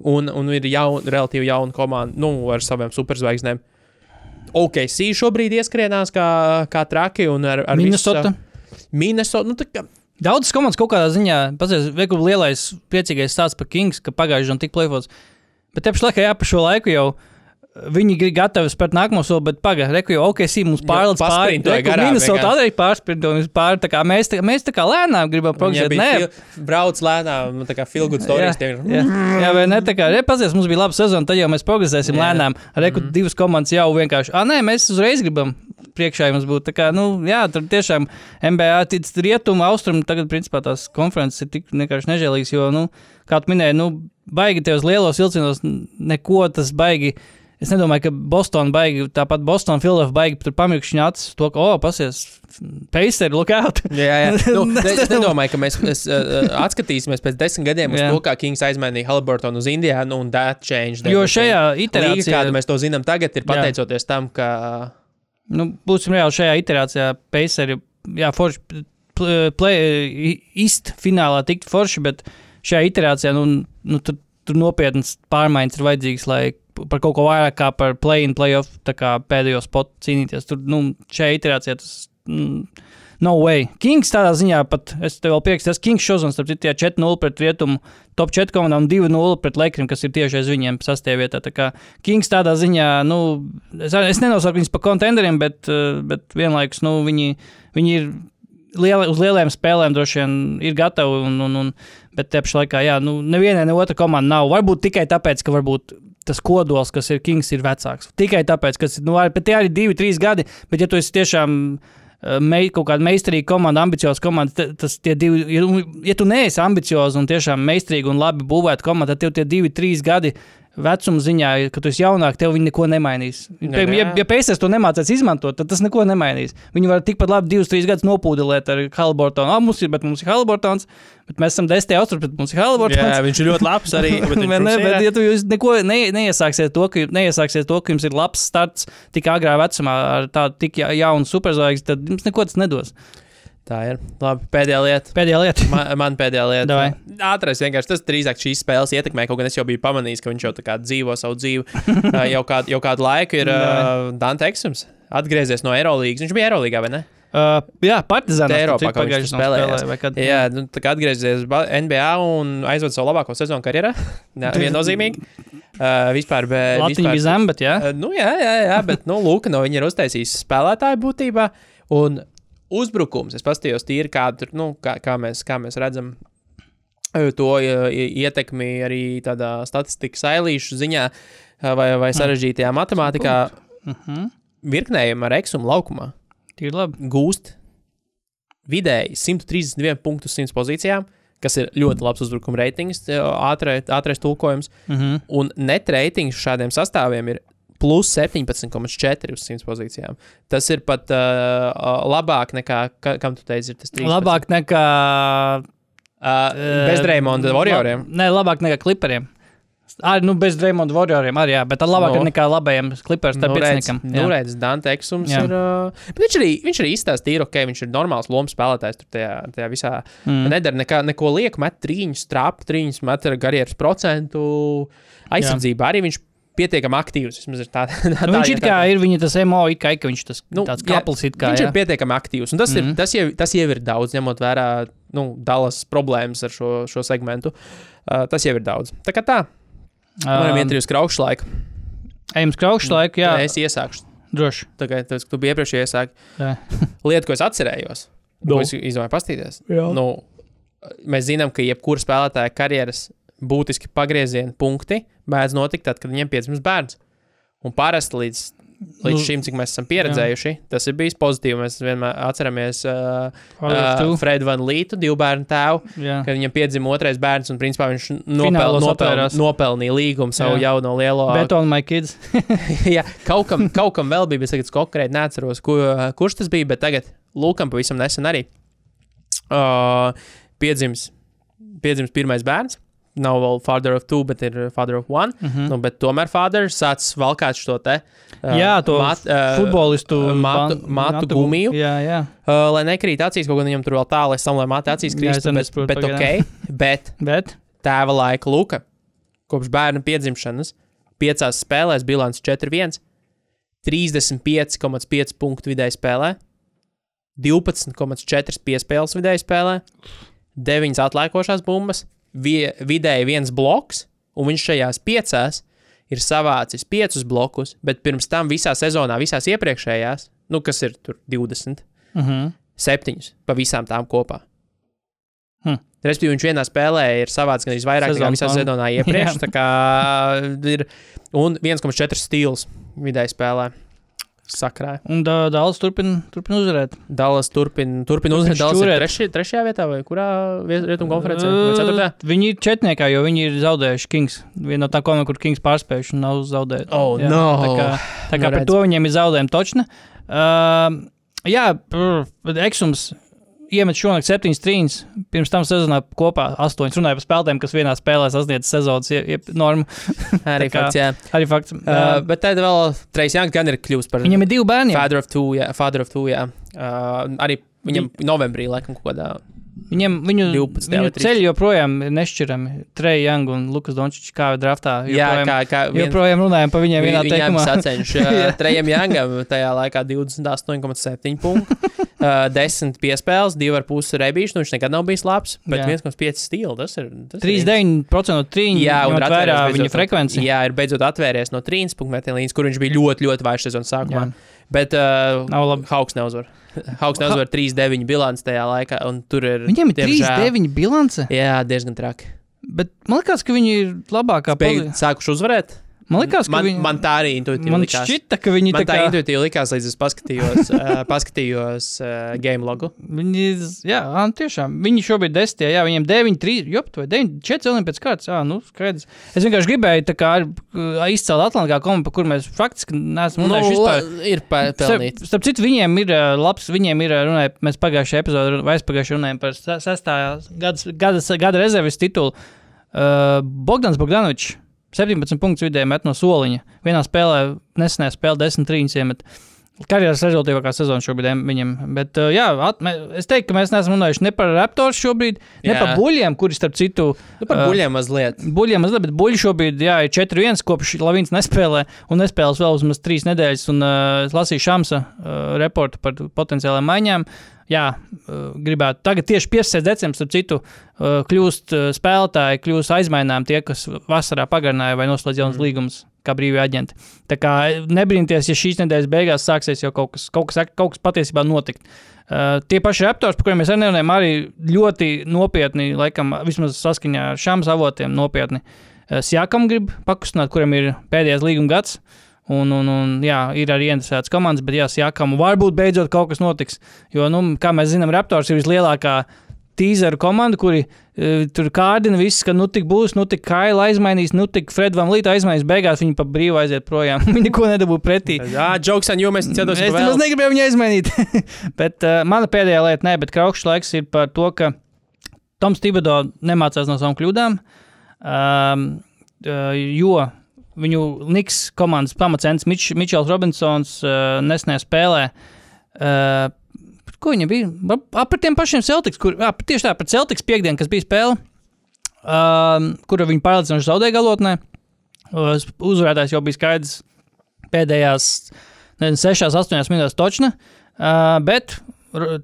un, un ir jaun, relatīvi jauna komanda nu, ar saviem superzvaigznēm. OKC šobrīd ieskrienās kā, kā traki un ar, ar visu Minnesota. savu- Minnesota. Nu, tā Daudzas komandas kaut kādā ziņā, pazies, veikul lielais priecīgais stāsts par Kings, ka pagājušajā gadā tika plēfots. Bet te pašlaik, jā, pa šo laiku jau viņi ir gatavi spērt nākamo soli, bet pagaidi, reku jau OKC mums pārlīdz pāri. Minnesota arī pārsprintoja pāri, tā kā mēs, tā, mēs tā kā lēnām gribam progresēt. Nē, fil- brauc lēnām, tā kā feel good stories. Jā, Jā, vai ne? Tā kā repazies, mums bija laba sezona, tad jau mēs progresēsim Jā. lēnām. Reku mm -hmm. divas komandas jau vienkārši, ah, nē, mēs uzreiz gribam priekšā jums būt. Tā kā, nu, jā, tur tiešām MBA, tic, rietumu, austrumu, tagad, principā, tās konferences ir tik vienkārši nežēlīgas, jo, nu, kā tu minēji, nu, baigi uz lielos vilcienos, neko tas baigi Es nedomāju, ka Bostonā baigi, tāpat Bostonā Filadelfijā baigi tur pamirkšņi acis to, ka, oh, pasies, Pacers, look out! Jā, jā. Nu, Es es, es nedomāju, ka mēs, mēs uh, atskatīsimies pēc desmit gadiem uz Jā. to, kā Kings aizmainīja Haliburtonu uz Indiānu un that changed. Jo šajā Līga, iterācijā, kādu mēs to zinām tagad, ir Jā. pateicoties tam, ka. Nu, būsim reāli šajā iterācijā, Pacers, jā, forši, pl- play, īst finālā tikt forši, bet šajā iterācijā, nu, nu tur, tur nopietnas pārmaiņas ir vajadzīgas, lai par kaut ko vairāk kā par play-in, play-off pēdējo spotu cīnīties. Tur, nu, šajā iterācijā tas. Mm, No way. Kings tādā ziņā pat, es tev vēl piekrītu, tas Kings šodien, starp citu, 4-0 pret rietumu top 4 komandām un 2-0 pret Lakrim, kas ir tieši aiz viņiem sastajā vietā. Tā kā Kings tādā ziņā, nu, es, es nenosaucu viņus par kontenderiem, bet, eh, bet vienlaikus, nu, viņi, viņi ir liela, uz lieliem spēlēm droši vien ir gatavi. Un, un, un, bet te pašā laikā, jā, nu, nevienai ne otra komanda nav. Varbūt tikai tāpēc, ka varbūt tas kodols, kas ir Kings, ir vecāks. Tikai tāpēc, ka nu, tie arī divi, trīs gadi. Bet, ja tu esi tiešām mei, kaut kāda meistarīga komanda, ambicioza komanda, ta- tas divi, ja, ja tu neesi ambiciozs un tiešām meistarīgi un labi būvēta komanda, tad tev tie divi, trīs gadi. Vecuma ziņā, kad tu esi jaunāk, tev viņi neko nemainīs. Jā, Piemēram, ja, ja Pēcēs to nemācās izmantot, tad tas neko nemainīs. Viņi var tikpat labi divus, trīs gadus nopūdelēt ar Haliburtonu. Ah, mums ir, bet mums ir Haliburtons, bet mēs esam desmit austrumā, bet mums ir Haliburtons. Jā, viņš ir ļoti labs arī. bet ne, bet, ja tu neko ne, neiesāksiet to, ka, neiesāksiet to, ka jums ir labs starts tik agrā vecumā ar tādu tik ja- jaunu superzvaigzni, tad jums neko tas nedos. Tā ir. Labi, pēdējā lieta. Pēdējā lieta. Man, man pēdējā lieta. Davai. Ātrais vienkārši tas drīzāk šīs spēles ietekmē. Kaut gan es jau biju pamanījis, ka viņš jau tā kā dzīvo savu dzīvi. Jau, kādu, jau kādu laiku ir uh, Dante Eksums atgriezies no Eirolandes. Viņš bija Eirolandā, vai ne? Uh, jā, Partizāns. Te Eiropā kaut viņš spēlējās. Vai kad, Jā, nu, tā kā atgriezies ba- NBA un aizved savu labāko sezonu karjerā. Jā, viennozīmīgi. Uh, vispār, bet. Latvija bija zem, bet jā. Uh, nu, jā, jā, jā, bet nu, Lūka no viņa ir uztaisījis spēlētāju būtībā. Un uzbrukums, es paskatījos tīri, kā, tur, nu, kā, kā, mēs, kā mēs redzam. uh, To i- ietekmi arī tādā statistikas ailīšu ziņā uh, vai, vai sarežģītajā matemātikā. Uh -huh. Virknējumi ar eksumu laukumā Tīri labi. gūst vidēji 131 punktus 100 pozīcijām, kas ir ļoti labs uzbrukuma reitings, ātrai- ātrais tulkojums. Uh -huh. Un net reitings šādiem sastāviem ir plus 17,4 uz 100 pozīcijām. Tas ir pat uh, labāk nekā, ka, kam tu teici, ir tas 13. Labāk nekā. Uh, bez Dreymonda Warrioriem. La, nē, labāk nekā kliperiem. Arī nu, bez Dreymonda Warrioriem arī, jā, bet tā labāk No. no. nekā labajiem klipers. Tā Nu, pieciniekam. nu, redz, Dante Eksums Jā. ir. Uh, viņš arī, viņš arī izstāstīja, ok, viņš ir normāls lomas spēlētājs tur tajā, tajā visā. Mm. Nedara nekā, neko lieku, met trīņus, trāpu trīņus, met ar karjeras procentu aizsardzībā. Arī viņš pietiekami aktīvs. vismaz ir Tā, tā, Nu, viņš it kā ir viņa tas emo, kā, ka viņš tas Nu, nu, tāds jā, kapls it kā. Viņš jā. ir pietiekami aktīvs. Un tas, mm -hmm. ir, Mhm. tas, jau, tas jau ir daudz, ņemot vērā nu, Dallas problēmas ar šo, šo segmentu. Uh, tas jau ir daudz. Tā kā tā, varam Um, iet arī uz kraušu laiku. Ejam uz kraukšu laiku, jā, Es iesākšu. droši. Tā kā tas, tu biji iepriekš iesākt. Jā. Lieta, ko es atcerējos, Nu. ko es izdomāju pastīties. Jā. Nu, mēs zinām, ka jebkura spēlētāja karjeras būtiski pagrieziena punkti mēdz notikt tad, kad viņiem piedzimst bērns. Un parasti līdz, līdz Nu, šim, cik mēs esam pieredzējuši, tas ir bijis pozitīvi. Mēs vienmēr atceramies uh, uh, Fredu Van Lītu, divu bērnu tēvu, jā. kad viņam piedzima otrais bērns, un principā viņš nopel, nopel, nopelnīja līgumu savu Jā. jauno lielo. Bet on my kids. Jā, kaut kam, kaut kam vēl bija, bet tagad es konkrēti neatceros, ku, kurš tas bija, bet tagad Lūkam pavisam nesen arī uh, piedzims, piedzims pirmais bērns. Nav vēl father of two, bet ir father of one. Mm. -hmm. nu, bet tomēr father sācis valkāt šo te uh, Jā, to uh, Futbolistu matu- ban- matu gumiju. Jā, jā. Uh, lai nekrīt acīs, kaut gan viņam tur vēl tālu, lai sam, lai matu acīs Jā, krīstu, arī bet, nesaprotu bet pagaidām. ok. Bet Bet tēva laika Luka kopš bērna piedzimšanas piecās spēlēs bilants 4-1, 35,5 punktu vidēji spēlē, 12,4 piespēles vidēji spēlē, 9 atliekošās bumbas, vie, vidēji viens bloks, un viņš šajās piecās ir savācis 5 blokus, bet pirms tam visā sezonā, visās iepriekšējās, nu kas ir tur 20, uh -huh. septiņus pa visām tām kopā. Hm. Respektīvi, viņš vienā spēlē ir savāds gan vairāk nekā Sezonas visā sezonā iepriekš. Kā ir un 1,4 stils vidēji spēlē. Sakrāja. Un Da- Dāls turpina turpin uzvarēt. Dallas turpina turpin uzvarēt. Dallas ir treši, trešajā vietā vai kurā rietumu konferencē? Uh? Viņi ir četniekā, jo viņi ir zaudējuši Kings. Viena no tām komandām, kur Kings pārspējuši un nav zaudējuši. Oh, jā, no. Tā kā, tā kā Nu, par redz. to viņiem ir zaudējumi točna. Uh, jā, brr, Eksums iemet šonakt septiņas trīņas. Pirms tam sezonā kopā astoņas runāja par spēlētājiem, kas vienā spēlē sasniedz sezonas ie- ie- normu. Arī kā- fakts, jā. Arī fakts. Uh, Uh, bet tad vēl Trejs Janks gan ir kļuvis par viņam ir divi bērni. Father of Two, jā. Father of two, jā. Uh, arī viņam novembrī, laikam, kaut kādā. Viņam, viņu, 12. vai viņu 13. ceļi joprojām ir nešķirami. Treja Young un Lukas Dončičs kā draftā. Jā, joprojām- kā, kā vien- Joprojām runājam par viņiem vienā Viņam teikumā. sacenš uh, Trejam Jangam tajā laikā 28,7 punktu. Uh, 10 piespēles, 2,5 rebīšu. Nu, viņš nekad nav bijis labs, bet Jā. 1,5 stila. Tas ir. Tas ir 39% no trījiem. Jā, un ņemot ir vērā atvērties viņa frekvenci. Jā, ir beidzot atvērties no trījus punktu līnijas, kur viņš bija ļoti, ļoti vājš sezonas sākumā. Jā. Bet uh, Nav labi. Hauks neuzvar. Hauks neuzvar 3-9 bilants tajā laikā, un tur ir. Viņiem ir diemžēl- 3-9 bilance. Jā, diezgan traki. Bet man liekas, ka viņi ir labākā pozīcijā. sākuši uzvarēt. Man liekas, ka man, viņi, man tā arī intuitīvi man likās. šķita, ka viņi Man tā tā kā. intuitīvi likās, līdz es paskatījos, uh, paskatījos uh, game logu. Viņi, jā, ā, tiešām. Viņi šobrīd ir desmitajā, jā, viņiem 9, 3, jopt, vai 9, 4 cilvēki pēc kārtas. Jā, nu, skaidrs. Es vienkārši gribēju tā kā izcelt Atlantā komandu, par kur mēs faktiski neesam runājuši vispār. Nu, ir pa- Starp, starp citu, viņiem ir uh, labs, viņiem ir, runāja, mēs pagājušajā epizodē, vai aizpagājušajā runājām par se- sestā gada, gada, gada rezerves titulu. Uh, Bogdans Bogdanovičs 17 punktus vidēji met no soliņa. Vienā spēlē, nesenajā spēlē 10 trīņas iemet. Karjeras rezultātīvākā sezona šobrīd viņam. Bet, uh, jā, at, mē, es teiktu, ka mēs neesam runājuši ne par Raptors šobrīd, ne Jā. par buļļiem, kuri starp citu. Nu, par uh, buļļiem mazliet. Buļļiem mazliet, bet buļļi šobrīd jā, ir 4-1, kopš Lavīns nespēlē un nespēlēs vēl vismaz 3 nedēļas. Un, uh, es lasīju Šamsa uh, reportu par potenciālām maiņām. Jā, uh, gribētu. Tagad tieši 15. decembris, starp citu, uh, kļūst uh, spēlētāji, kļūst aizmainām tie, kas vasarā pagarināja vai noslēdz jaunas mm. līgumus. Kā brīvie aģenti. Tā kā nebrīnīties, ja šīs nedēļas beigās sāksies jau kaut kas, kaut kas, kaut kas patiesībā notikt. Uh, tie paši raptori, par kuriem mēs arī nerunājam, arī ļoti nopietni, laikam, vismaz saskaņā ar šām avotiem, nopietni. Uh, Sjakam grib pakustināt, kuram ir pēdējais līguma gads. Un, un, un, jā, ir arī interesēts komandas, bet jā, Sjakam varbūt beidzot kaut kas notiks. Jo, nu, kā mēs zinām, Raptors ir vislielākā tīzeru komanda, kuri uh, tur kārdina visus, ka nu tik būs, nu tik Kaila aizmainīs, nu tik Fred Van Līta aizmainīs, beigās viņi pa brīvu aiziet projām. viņi neko nedabū pretī. Jā, jokes on you, mēs cedos, Es nemaz negribēju viņu aizmainīt. bet uh, mana pēdējā lieta, nē, bet kraukšs laiks ir par to, ka Toms Tibodo nemācās no savām kļūdām, um, uh, jo viņu Niks komandas pamatcents Mič, Mičels Robinsons uh, nesnē spēlē. Uh, ko viņa bija? Ap par tiem pašiem Celtics, kur ap, tieši tā, pret Celtics piekdienu, kas bija spēle, um, kura viņi pārliecinoši zaudēja galotnē. Uh, uzvarētājs jau bija skaidrs pēdējās nezinu, 6, 8 minūtēs točna. Uh, bet r-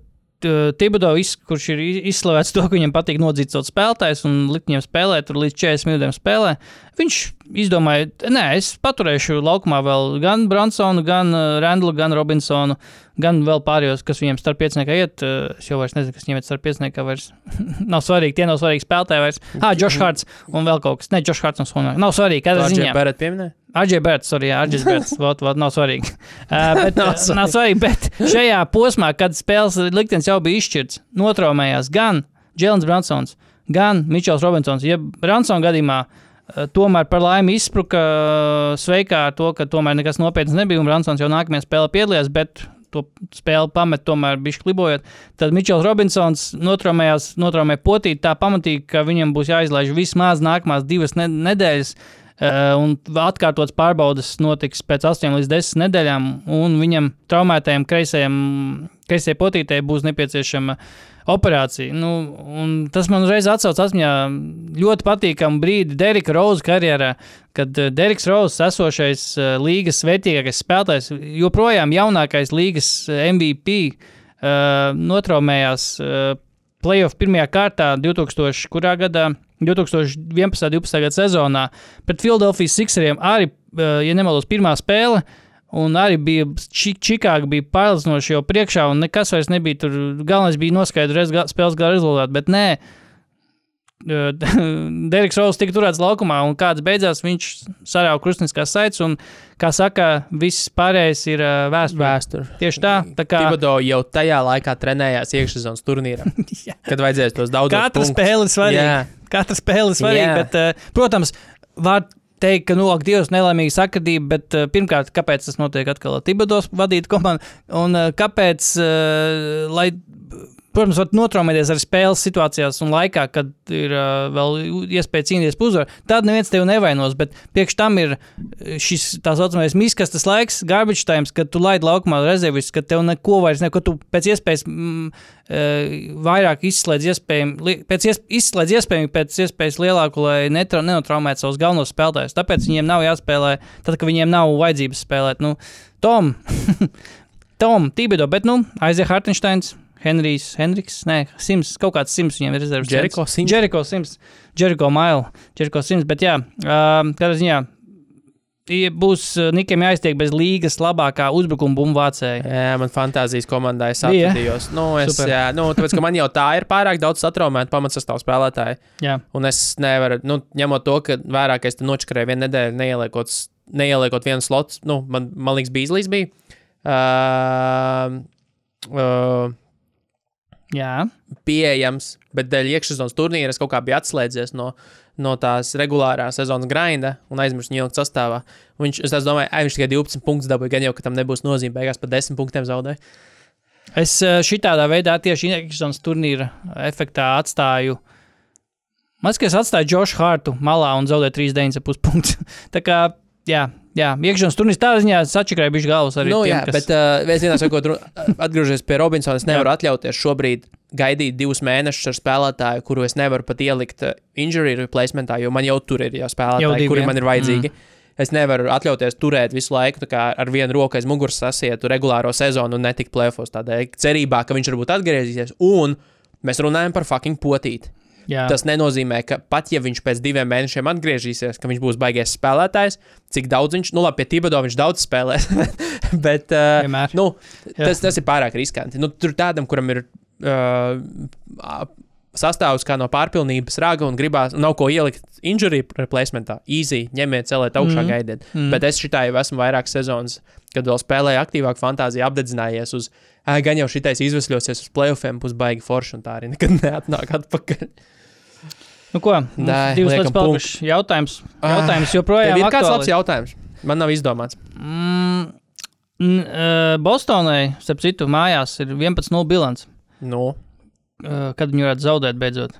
t- Tibodo, iz- kurš ir izslavēts to, ka viņam patīk nodzīt savus spēlētājus un likt viņiem spēlēt, līdz 40 minūtēm spēlē, viņš izdomāja, nē, es paturēšu laukumā vēl gan Bransonu, gan uh, Randlu, gan Robinsonu, gan vēl pārējos, kas viņiem starp pieciniekā iet. Uh, es jau vairs nezinu, kas viņiem iet starp pieciniekā. Vairs. nav svarīgi, tie nav svarīgi spēlētāji vairs. Ah, Josh Harts un vēl kaut kas. Ne, Josh Harts un Sonā. Nav svarīgi, kādā Arģē ziņā. Barrett pieminēja? Arģēns Bērts, arī Arģēns Bērts. Vot, vot, nav svarīgi. Uh, bet, Nav nav, nav svarīgi. Bet šajā posmā, kad spēles liktenis jau bija izšķirts, notraumējās gan Jēlins Bransons, gan Mičels Robinsons. Ja Bransona gadījumā uh, tomēr par laimi izspruka uh, sveikā to, ka tomēr nekas nopietns nebija, un Bransons jau nākamajā spēlē piedalījās, bet to spēli pamet, tomēr bija klibojot. Tad Mičels Robinsons notraumēja potīt tā pamatīgi, ka viņam būs jāizlaiž vismaz nākamās divas ne nedēļas. Uh, un atkārtotas pārbaudas notiks pēc 8 līdz 10 nedēļām, un viņam traumētajam kreisajam, kreisajai potītei būs nepieciešama operācija. Nu, tas man uzreiz atsaucas atmiņā ļoti patīkamu brīdi Derika Roza karjerā, kad eh, Deriks Rozs, esošais eh, līgas vērtīgākais spēlētājs, joprojām jaunākais līgas eh, MVP, notraumējās playoff pirmajā kārtā 2000. kurā gadā. 2011. un 2012. gada sezonā pret Philadelphia Sixeriem arī, eh, ja nemaldos, pirmā spēle. Un arī bija Či- Čikāga, bija pārliecinoši jau priekšā, un nekas vairs nebija tur. Galvenais bija noskaidrot spēles gala rezultātu, bet nē, uh, Deriks Rols tika turēts laukumā, un kāds beidzās, viņš sarāva krustniskās saites, un, kā saka, viss pārējais ir vēsture. Vēsture. Tieši tā, tā kā Tibado jau tajā laikā trenējās iekšzemes turnīrā, kad vajadzēs tos daudz katra spēle ir svarīga. Katra spēle ir svarīga, bet, uh, protams, var teikt, ka, nu, ak, Dievs, nelēmīga sakritība, bet uh, pirmkārt, kāpēc tas notiek atkal ar Tibados vadītu komandu, un uh, kāpēc, uh, lai, protams, var notraumēties arī spēles situācijās un laikā, kad ir uh, vēl iespēja cīnīties par uzvaru, tad neviens tevi nevainos, bet priekš tam ir šis tā saucamais miskastes laiks, garbage times, kad tu laid laukumā rezervis, kad tev neko vairs, neko tu pēc iespējas mm, vairāk izslēdz iespējami, pēc ies, izslēdz iespējami pēc iespējas lielāku, lai netra, nenotraumētu savus galvenos spēlētājus. Tāpēc viņiem nav jāspēlē, tad, kad viņiem nav vajadzības spēlēt. Nu, Tom, Tom, Tibedo, bet, nu, aiziet Hartensteins. Henrijs, Henriks, nē, Sims, kaut kāds Sims viņam ir rezerves. Jericho. Sims. Jericho Sims, Jericho Maila, Jericho Sims, bet jā, uh, kādā ziņā i- būs Nikiem jāiztiek bez līgas labākā uzbrukuma bumbu vācēja. Jā, man fantāzijas komandā es Bija? atradījos. Nu, es, Super. jā, nu, tāpēc, ka man jau tā ir pārāk daudz satraumēta pamatsastāvu spēlētāju. Jā, Un es nevaru, nu, ņemot to, ka vairāk es te nočakarēju vienu nedēļu, neieliekot, neieliekot vienu slotu. Nu, man, man liekas, Bīslīs bija. Uh, uh, jā. pieejams, bet dēļ iekšzemes turnīra es kaut kā biju atslēdzies no, no tās regulārās sezonas grinda un aizmirsu viņu ielikt sastāvā. Viņš, es domāju, ka viņš tikai 12 punktus dabūja, gan jau, ka tam nebūs nozīme. Beigās par 10 punktiem zaudēja. Es uh, šitādā veidā tieši iekšzemes turnīra efektā atstāju. Liekas, ka es atstāju Džošu Hārtu malā un zaudēju 3,9,5 punktus. Tā kā, jā, jā iekšzemes turnīrs tādā ziņā sačakrēja bišķi galvas arī. Nu, tiem, jā, kas... bet uh, viens vienā sakot, atgriežoties pie Robinsona, es nevaru atļauties šobrīd gaidīt divus mēnešus ar spēlētāju, kuru es nevaru pat ielikt injury replacementā, jo man jau tur ir jau Jau spēlētāji, divi, kuri jā. man ir vajadzīgi. Mm. Es nevaru atļauties turēt visu laiku kā ar vienu roku aiz muguras sasietu regulāro sezonu un netikt plēfos tādēļ cerībā, ka viņš varbūt atgriezīsies. Un mēs runājam par fucking potīti. Jā. Tas nenozīmē, ka pat ja viņš pēc diviem mēnešiem atgriezīsies, ka viņš būs baigies spēlētājs, cik daudz viņš, nu labi, pie Tibado viņš daudz spēlēs, bet uh, Vienmēr. nu, Jā. tas, tas ir pārāk riskanti. Nu, tur tādam, kuram ir uh, sastāvs kā no pārpilnības raga un gribās, nav ko ielikt injury replacementā. Easy, ņemiet, celiet augšā, mm. gaidiet. Mm. Bet es šitā jau esmu vairākas sezonas, kad vēl spēlēju aktīvāk fantāziju, apdedzinājies uz, "Ā, gan jau šitais izvesļosies uz playoffiem, būs baigi forši un tā arī nekad neatnāk atpakaļ. Nu, ko? Nē, divas lietas palikušas. Jautājums. Ah, Jautājums joprojām ir kāds aktuāls. labs jautājums? Man nav izdomāts. Mm, uh, Bostonai, starp citu, mājās ir 11-0 bilants. Nu, Uh, kad viņi varētu zaudēt beidzot?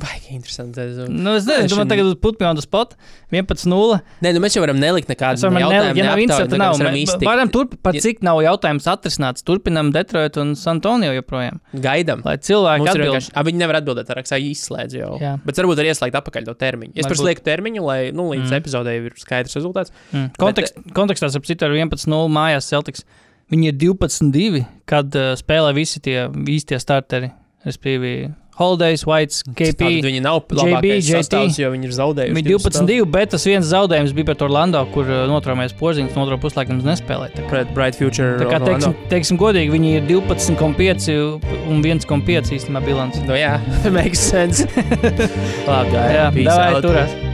Baigi interesanti. Es- Nu, es nezinu, šim- tagad put me on the spot. 11-0. Nē, nu mēs jau varam nelikt nekādu jautājumu. ja nav kā nav. varam iztikt. varam turpināt, par cik nav jautājums atrisināts. Turpinam Detroit un San Antonio joprojām. Gaidām. Lai cilvēki atbild. a, viņi nevar atbildēt, ar rakstā izslēdz jau. Jā. Bet varbūt arī ieslēgt atpakaļ to termiņu. Es par slieku termiņu, lai nu, līdz Mm. epizodei ir skaidrs rezultāts. Mm. Kontekst, kontekstā, ap citu, ar 11-0 mājās Celtics. Viņi ir 12-2, kad uh, spēlē visi tie īstie starteri. Respektīvi, Holidays, Whites, Tātad KP. viņi nav labākais sastāvs, jo viņi ir zaudējuši. Viņi divas 12-2, bet tas viens zaudējums bija pret Orlando, kur uh, notraumēs porziņš, un otru puslaiku nespēlēja. Pret Bright Future. Tā kā teiksim, teiksim godīgi, viņi ir 12,5 un 1,5 īstenībā bilants. Nu jā, makes sense. Labi, Jā, peace davai, out. turās.